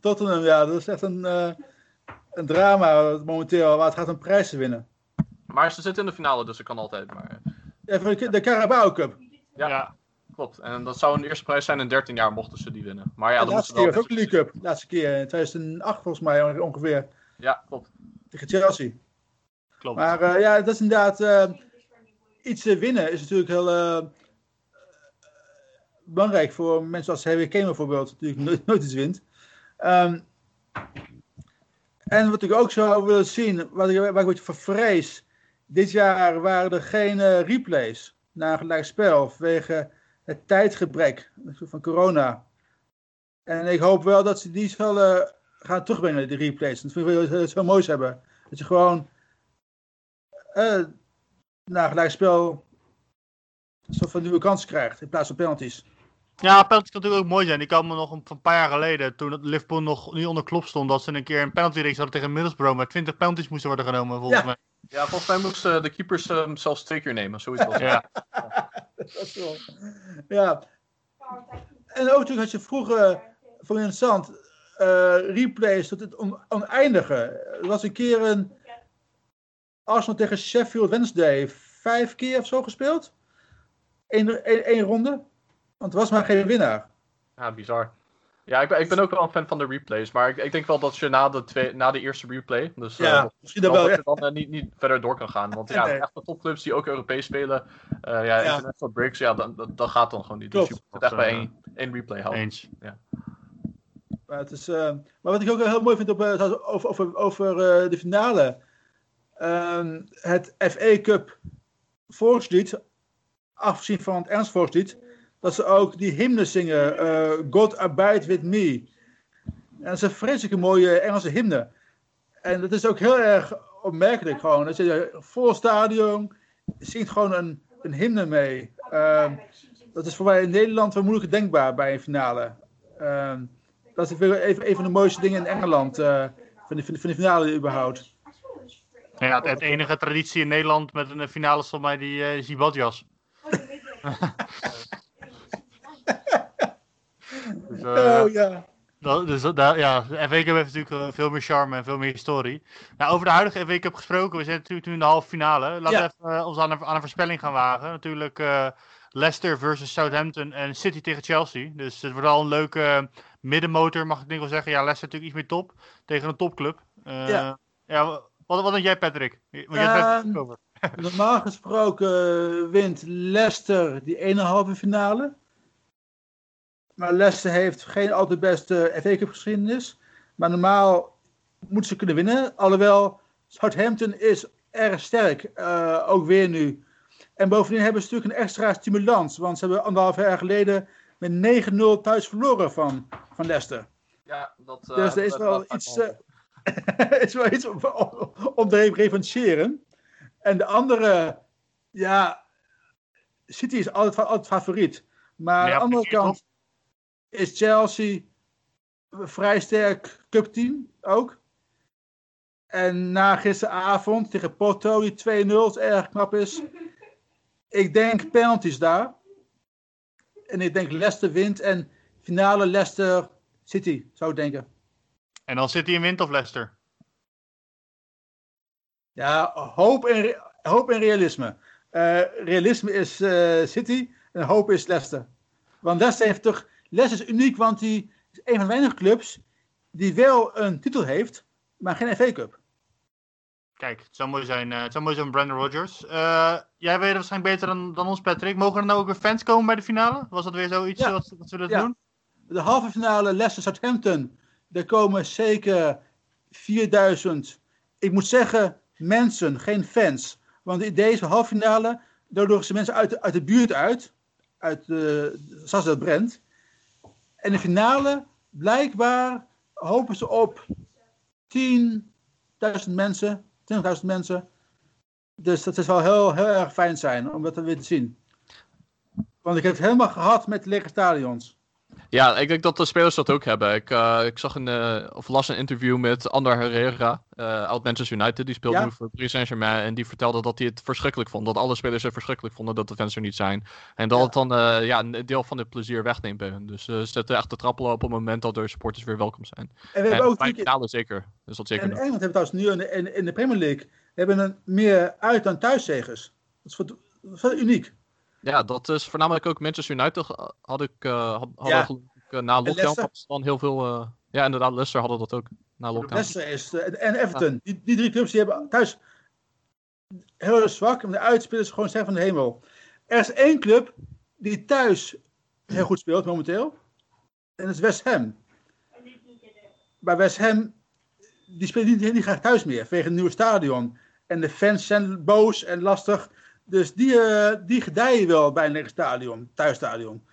Tottenham, ja, dat is echt een, eh, een drama momenteel waar het gaat om prijzen winnen. maar ze zitten in de finale, dus ik kan altijd. Maar Ja, voor de, de Carabao Cup. ja, Ja. klopt. En dat zou een eerste prijs zijn in 13 jaar mochten ze die winnen. Maar ja, de dan laatste keer ze was ook de League Cup. De laatste keer in 2008 volgens mij ongeveer. Ja, klopt. Tegen Chelsea. Klopt. Maar eh, ja, dat is inderdaad. eh, iets winnen is natuurlijk heel eh, belangrijk voor mensen als Harry Kane bijvoorbeeld, die natuurlijk nooit, nooit iets wint. Ehm, En wat ik ook zou willen zien, wat ik, waar ik een voor vrees. Dit jaar waren er geen eh, replays na een gelijk spel vanwege het tijdgebrek van corona. En ik hoop wel dat ze die zullen gaan terugbrengen, die replays. Dat vind ik wel heel moois hebben. Dat je gewoon na een gelijk spel een soort van nieuwe kans krijgt in plaats van penalties. Ja, penalty kan natuurlijk ook mooi zijn. Ik kan me nog een, van een paar jaar geleden, toen het Liverpool nog niet onder klop stond, dat ze een keer een penalty race hadden tegen Middlesbrough, maar 20 penalties moesten worden genomen, volgens Ja. mij. Ja, volgens mij moesten de keepers hem zelfs twee keer nemen. Zoiets was. Ja. [LAUGHS] Dat is wel. Ja. En ook natuurlijk had je vroeger, voor interessant, eh, replays tot het on- oneindige. Er was een keer een Arsenal tegen Sheffield Wednesday, vijf keer of zo gespeeld. Eén, ronde. Want er was maar geen winnaar. Ja, bizar. Ja, ik ben, ik ben ook wel een fan van de replays. Maar ik, ik denk wel dat je na de, twee, na de eerste replay. Dus eh, Ja, misschien dat wel dat Ja. je dan eh, niet, niet verder door kan gaan. Want ja, Nee. echt de topclubs die ook Europees spelen. eh ja, Ja. international breaks, ja, dat, dat, dat gaat dan gewoon niet. Klopt. Dus je moet het echt bij één, één replay houden. Eens. Maar, het is, maar wat ik ook heel mooi vind op, eh, over, over, over eh, de finale. Ehm, het FA Cup volkslied, afgezien van het Ernst volkslied, dat ze ook die hymne zingen. eh, God abide with me. En dat is een vreselijke mooie Engelse hymne. En dat is ook heel erg opmerkelijk gewoon. Dat je vol stadion zingt gewoon een, een hymne mee. Ehm, dat is voor mij in Nederland wel moeilijk denkbaar bij een finale. Ehm, dat is even een van de mooiste dingen in Engeland. eh, van, de, van, de, finale überhaupt. Ja, het, het enige traditie in Nederland met een finale is volgens mij die eh Zibadjas. [LAUGHS] eh, oh ja. dat, dus dat, ja, de FA Cup heeft natuurlijk eh, veel meer charme en veel meer historie. Nou, over de huidige FA Cup gesproken, we zijn natuurlijk nu in de halve finale. Laten Ja. we even eh, ons aan een, aan een voorspelling gaan wagen. Natuurlijk Leicester versus Southampton en City tegen Chelsea. Dus het wordt al een leuke middenmotor, mag ik denk wel zeggen. Ja, Leicester natuurlijk iets meer top tegen een topclub. Ja. ja, wat, wat denk jij, Patrick? Want jij Ehm, over. [LAUGHS] Normaal gesproken wint Leicester die ene halve finale. Maar Leicester heeft geen al te beste FA Cup geschiedenis. Maar normaal moeten ze kunnen winnen. Alhoewel Southampton is erg sterk. eh, ook weer nu. En bovendien hebben ze natuurlijk een extra stimulans. Want ze hebben anderhalf jaar geleden met 9-0 thuis verloren van, van Leicester. Ja, dat, eh, Dus er is dat- wel dat- iets, eh, [LAUGHS] is wel iets om, om, om te referentiëren. En de andere, ja, City is altijd, altijd favoriet. Maar aan Ja, de andere kant is Chelsea een vrij sterk cupteam ook. En na gisteravond tegen Porto, die 2-0 erg knap is. Ik denk penalties daar. En ik denk Leicester wint en finale Leicester City, zou ik denken. En dan City in wint of Leicester? Ja, hoop en, hoop en realisme. Eh, realisme is eh, City en hoop is Leicester. Want Leicester heeft toch... Leicester is uniek, want die is een van de weinige clubs die wel een titel heeft, maar geen FA Cup. Kijk, het zou mooi zijn. eh, het zou mooi zijn, Brandon Rodgers. Eh, jij weet het waarschijnlijk beter dan, dan ons, Patrick. Mogen er nou ook weer fans komen bij de finale? Was dat weer zoiets Ja. wat, wat we dat Ja. doen? De halve finale Leicester-Southampton, daar komen zeker 4000, ik moet zeggen mensen, geen fans. Want in deze halve finale, daar nodigen ze mensen uit de, uit de buurt uit, uit zoals dat Brent. En de finale, blijkbaar hopen ze op 10.000 mensen, 20.000 mensen. Dus dat wel heel, heel erg fijn zijn om dat weer te zien. Want ik heb het helemaal gehad met lege stadions. Ja, ik denk dat de spelers dat ook hebben. Ik, eh, ik zag een, eh, of las een interview met Ander Herrera, eh uit Manchester United. Die speelt Ja. nu voor Paris Saint-Germain. En die vertelde dat hij het verschrikkelijk vond. Dat alle spelers het verschrikkelijk vonden dat de fans er niet zijn. En dat Ja. het dan eh, ja, een deel van het plezier wegneemt bij hun. Dus eh, ze zitten echt te trappelen op het moment dat de supporters weer welkom zijn. En we hebben En ook bij de finale zeker. Dus dat zeker En nog. Engeland hebben trouwens nu in de, in, in de Premier League hebben een meer uit- dan thuiszegers. Dat is wat, dat is wel uniek. Ja, dat is voornamelijk ook Manchester United eh, had ik, eh had, Ja. ik, eh, na lockdown dan heel veel... ja, inderdaad, Leicester hadden dat ook na lockdown. Leicester is en Everton. Die, die drie clubs die hebben thuis heel zwak. En de uitspelers gewoon sterk van de hemel. Er is één club die thuis heel goed speelt momenteel. En dat is West Ham. Bij West Ham die spelen niet, niet graag thuis meer, vanwege het nieuwe stadion. En de fans zijn boos en lastig. Dus die, eh, die gedijen wel bij een stadion, thuisstadion.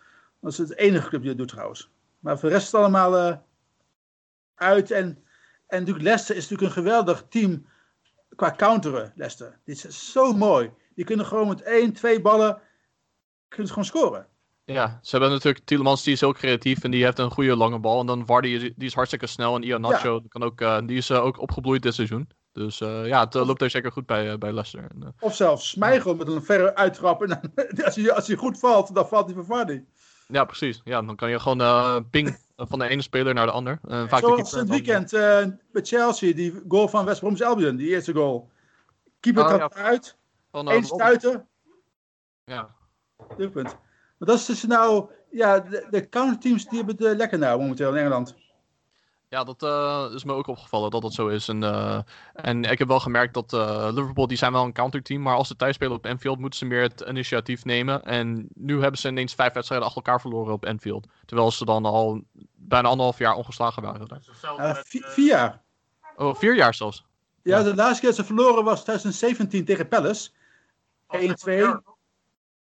Dat is het enige club die dat doet trouwens. Maar voor de rest is het allemaal eh, uit. En, en natuurlijk Leicester is natuurlijk een geweldig team qua counteren, Leicester. Dit is zo mooi. Die kunnen gewoon met één, twee ballen kunnen ze gewoon scoren. Ja, ze hebben natuurlijk Tielemans, die is heel creatief en die heeft een goede lange bal. En dan Vardy, is- die is hartstikke snel. En Ian Nacho, kan ook, eh, die is ook opgebloeid dit seizoen. Dus eh, ja, het eh, loopt er zeker goed bij, eh, bij Leicester. En, Of zelfs Smeichel met een verre uittrap. En [LAUGHS] als, hij, als hij goed valt, dan valt hij voor Vardy. ja, precies. Ja, dan kan je gewoon ping [LAUGHS] van de ene speler naar de ander. Vaak de Zoals keeper het weekend bij Chelsea, die goal van West Bromwich Albion, die eerste goal. Keeper trapt ja. uit, van, één Robben. stuiter, Ja. doelpunt. Maar dat is dus nou, ja, de, de counterteams die hebben het lekker nou momenteel in Engeland. Ja, dat eh, is me ook opgevallen dat dat zo is. En, eh, en ik heb wel gemerkt dat eh, Liverpool, die zijn wel een counterteam, maar als ze thuis spelen op Anfield, moeten ze meer het initiatief nemen. En nu hebben ze ineens vijf wedstrijden achter elkaar verloren op Anfield. Terwijl ze dan al bijna anderhalf jaar ongeslagen waren. daar. Vier jaar. Oh, vier jaar zelfs. Ja, Ja. de laatste keer dat ze verloren was 2017 tegen Palace. 1-2.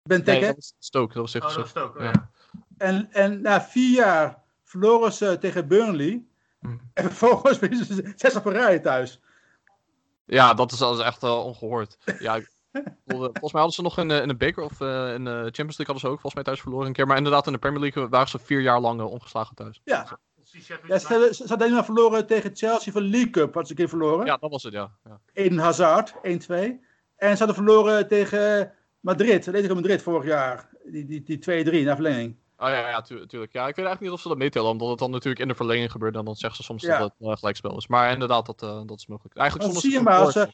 Benteke. Nee, dat was Stoke, dat was Oh, dat Stoke. Ja. Ja. En, en na vier jaar verloren ze tegen Burnley. Hm. En vervolgens [LAUGHS] spelen ze zes op een rij thuis. Ja, dat is, dat is echt eh, ongehoord. Ja, ik [LAUGHS] eh, volgens mij hadden ze nog in, eh, in de beker of eh, in de Champions League hadden ze ook volgens mij thuis verloren een keer. Maar inderdaad, in de Premier League waren ze vier jaar lang ongeslagen thuis. Ja, ja ze, hadden- ze hadden helemaal verloren tegen Chelsea van League Cup. Had ze een keer verloren. Ja, dat was het, ja. ja. Eden Hazard, 1-2. En ze hadden verloren tegen Madrid, Atletico Madrid vorig jaar. Die, die, die 2-3 na verlenging. Oh ja, ja tu- tuurlijk. Ja, ik weet eigenlijk niet of ze dat meetellen, omdat het dan natuurlijk in de verlenging gebeurt. En dan zeggen ze soms Ja. dat het uh, gelijkspel is. Maar inderdaad, dat, uh, dat is mogelijk. Eigenlijk zonder zie je maar, als, je,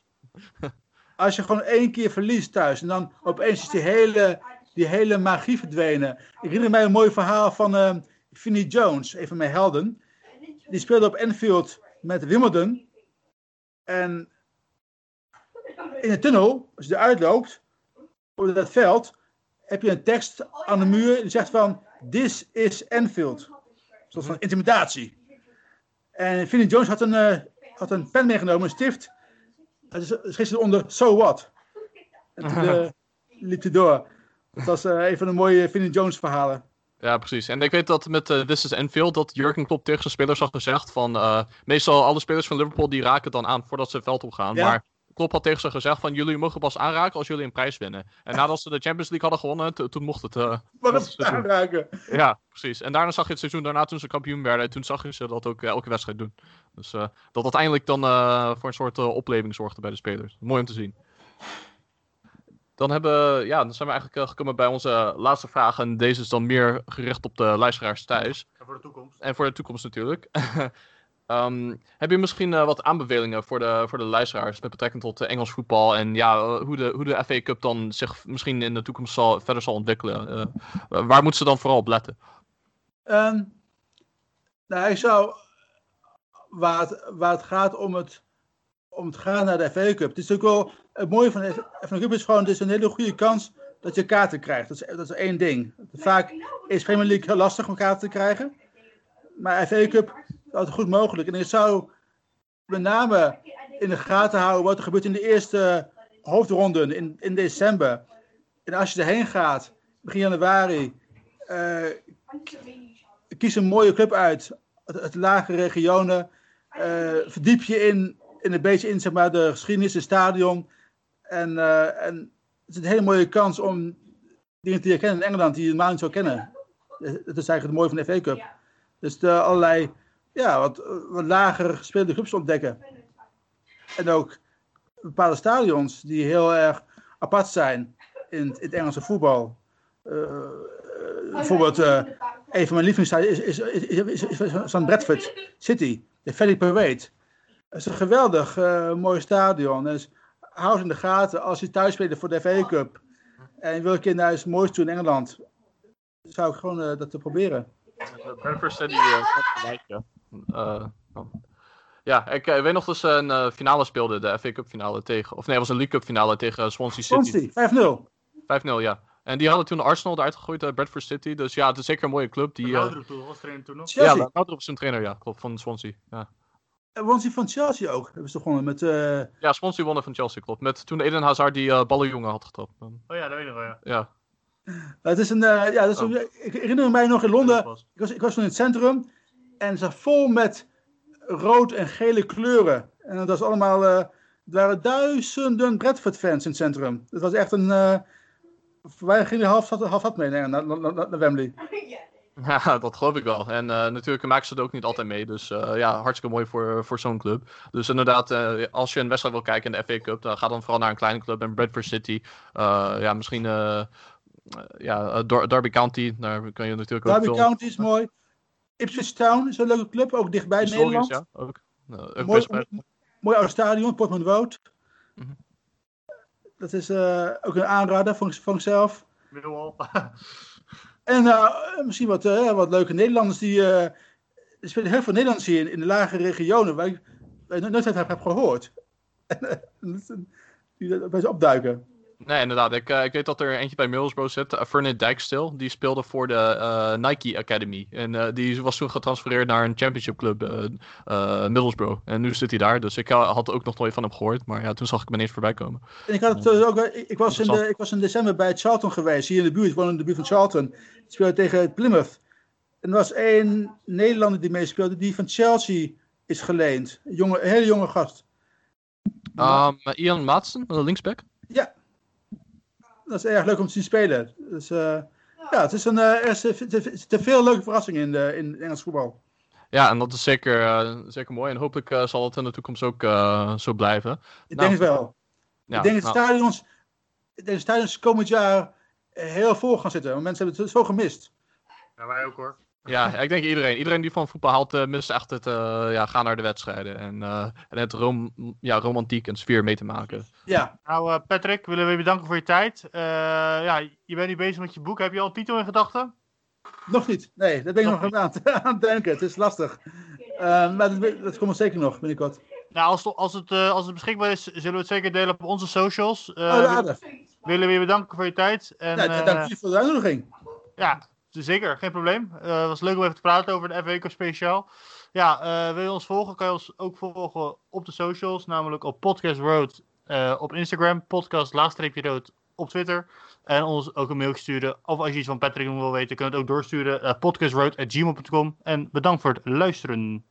als je gewoon één keer verliest thuis en dan opeens is die hele, die hele magie verdwenen. Ik herinner mij een mooi verhaal van uh, Vinnie Jones, een van mijn helden. Die speelde op Enfield met Wimbledon. En in de tunnel, als je eruit loopt, op dat veld, heb je een tekst aan de muur die zegt van, this is Enfield. Een soort van intimidatie. En Vinnie Jones had een, uh, had een pen meegenomen, een stift. En schreef eronder, so what? En toen uh, [LAUGHS] liep hij door. Dat was uh, een van de mooie Vinnie Jones verhalen. Ja, precies. En ik weet dat met uh, This is Enfield, dat Jurgen Klopp tegen zijn spelers had gezegd van... Uh, meestal alle spelers van Liverpool die raken dan aan voordat ze het veld opgaan. Ja. Maar Klopp had tegen ze gezegd van jullie mogen pas aanraken als jullie een prijs winnen. En nadat ze de Champions League hadden gewonnen, toen mocht het... [LAUGHS] Uh, maar het aanraken. Ja, precies. En daarna zag je het seizoen daarna toen ze kampioen werden. Toen zag je ze dat ook elke wedstrijd doen. Dus uh, dat uiteindelijk dan uh, voor een soort uh, opleving zorgde bij de spelers. Mooi om te zien. Dan, hebben, ja, dan zijn we eigenlijk uh, gekomen bij onze laatste vraag. En deze is dan meer gericht op de luisteraars thuis. En voor de toekomst. En voor de toekomst natuurlijk. [LAUGHS] um, heb je misschien uh, wat aanbevelingen voor de, voor de luisteraars met betrekking tot uh, Engels voetbal en ja, uh, hoe, de, hoe de FA Cup dan zich misschien in de toekomst zal, verder zal ontwikkelen? waar moeten ze dan vooral op letten? Um, nou, ik zou, waar het, waar het gaat om het, om het gaan naar de FA Cup. Het is natuurlijk wel, het mooie van de FA Cup is gewoon, het is een hele goede kans dat je kaarten krijgt. Dat is, dat is één ding. Vaak is Premier League lastig om kaarten te krijgen. Maar FA Cup altijd goed mogelijk. En ik zou met name in de gaten houden wat er gebeurt in de eerste hoofdronde in, in december. En als je erheen gaat, begin januari, uh, kies een mooie club uit. Het, het lage regionen. Uh, verdiep je in, in een beetje in zeg maar, de geschiedenis, het stadion. En, uh, en het is een hele mooie kans om dingen te herkennen in Engeland die je normaal niet zou kennen. Dat is eigenlijk het mooie van de FA Cup. Dus de allerlei ja, wat, wat lager gespeelde clubs ontdekken. En ook bepaalde stadions die heel erg apart zijn in, het Engelse voetbal. Uh, bijvoorbeeld, uh, een van mijn lievelingsstadions is, is, is, is, van Bradford City, de Valley Parade. Dat is een geweldig uh, mooi stadion. Dus hou het in de gaten als je thuis speelt voor de FA Cup. En je wil een keer naar het mooiste toe in Engeland. Zou ik gewoon dat te proberen. Bradford City, uh, ja, ik uh, weet nog dat ze een uh, finale speelden, de FA Cup finale tegen, of nee, het was een League Cup finale tegen Swansea City. Swansea, 5-0. 5-0, ja. En die hadden toen Arsenal eruit gegooid uit Bradford City. Dus ja, het is zeker een mooie club. Die, uh... toen was trainer toen nog? Ja, Laudrup was een trainer, ja. Klopt, van Swansea. Ja. Won hij van Chelsea ook. Hebben ze toch gewonnen met... eh, Ja, Swansea wonnen van Chelsea, klopt. Met toen Eden Hazard die eh ballenjongen had getrapt. Oh ja, dat weet ik wel, ja. Ja. het is een... eh, ja, dat is Oh. een- ik herinner mij nog in Londen... Ik was, ik was toen in het centrum en zat vol met rood en gele kleuren. En dat was allemaal, eh, er waren duizenden Bradford-fans in het centrum. Het was echt een, eh wij gingen half half stad mee naar, naar, naar, naar Wembley. [LAUGHS] Ja, dat geloof ik wel. En eh, natuurlijk maken ze het ook niet altijd mee. Dus eh, ja, hartstikke mooi voor, voor zo'n club. Dus inderdaad, eh, als je een wedstrijd wil kijken in de FA Cup, dan ga dan vooral naar een kleine club. En Bradford City, eh, ja, misschien ja, Derby County, daar kun je natuurlijk ook Derby. County is mooi. Ipswich Town is een leuke club, ook dichtbij Historisch, Nederland. ja, ook. Ook Mooi, best bij- mooi oud stadion, Portman Road. Mhm. Dat is eh, ook een aanrader ikzelf. Millwall. [LAUGHS] En eh, misschien wat, eh, wat leuke Nederlanders die. er spelen heel veel Nederlanders hier in, in de lage regionen waar ik, waar ik nooit heb, heb gehoord. [LAUGHS] die bij ze opduiken. Nee, inderdaad. Ik, eh, ik weet dat er eentje bij Middlesbrough zit, uh, Fernand Dijkstil. Die speelde voor de eh, Nike Academy. En eh, die was toen getransfereerd naar een championship club, eh, eh, Middlesbrough. En nu zit hij daar, dus ik eh, had ook nog nooit van hem gehoord. Maar ja, toen zag ik hem ineens voorbij komen. En ik, had het, eh, ook, ik, ik was in de, ik was in december bij Charlton geweest, hier in de buurt. Ik woon in de buurt van Charlton. Ik speelde tegen Plymouth. En er was één Nederlander die meespeelde, die van Chelsea is geleend. Een, jonge, een hele jonge gast. Um, Ian Maatsen, de linksback. Ja. Dat is erg leuk om te zien spelen. Dus, eh, ja, het is een, eh, er is te, veel leuke verrassingen in, de, in Engels voetbal. Ja, en dat is zeker, eh, zeker mooi. En hopelijk eh, zal het in de toekomst ook eh, zo blijven. Ik Nou, denk het wel. Ja, ik denk dat nou, stadions, dat stadions komend jaar eh, heel vol gaan zitten. Want mensen hebben het zo gemist. Ja, wij ook hoor. Ja, ik denk iedereen. Iedereen die van voetbal houdt, eh, mist echt het uh, ja, gaan naar de wedstrijden. En, uh, en het rom ja, romantiek en sfeer mee te maken. Ja. Nou, uh, Patrick, willen we je bedanken voor je tijd. Uh, ja, je bent nu bezig met je boek. Heb je al een titel in gedachten? Nog niet. Nee, daar ben ik nog, nog aan, [LAUGHS] aan het denken. Het is lastig. Uh, maar dat, dat komt zeker nog binnenkort. Nou, als, als, het, uh, als het beschikbaar is, zullen we het zeker delen op onze socials. Uh, oh, aardig. willen we je bedanken voor je tijd. En, ja, dank je voor de uitnodiging. Ja, zeker. Geen probleem. Het was leuk om even te praten over de FA speciaal. Ja, uh, wil je ons volgen, kan je ons ook volgen op de socials, namelijk op Podcast Road uh, op Instagram, podcast rood op Twitter. En ons ook een mailtje sturen. Of als je iets van Patrick wil weten, kun je het ook doorsturen. Uh, podcastroad.gmail.com. En bedankt voor het luisteren.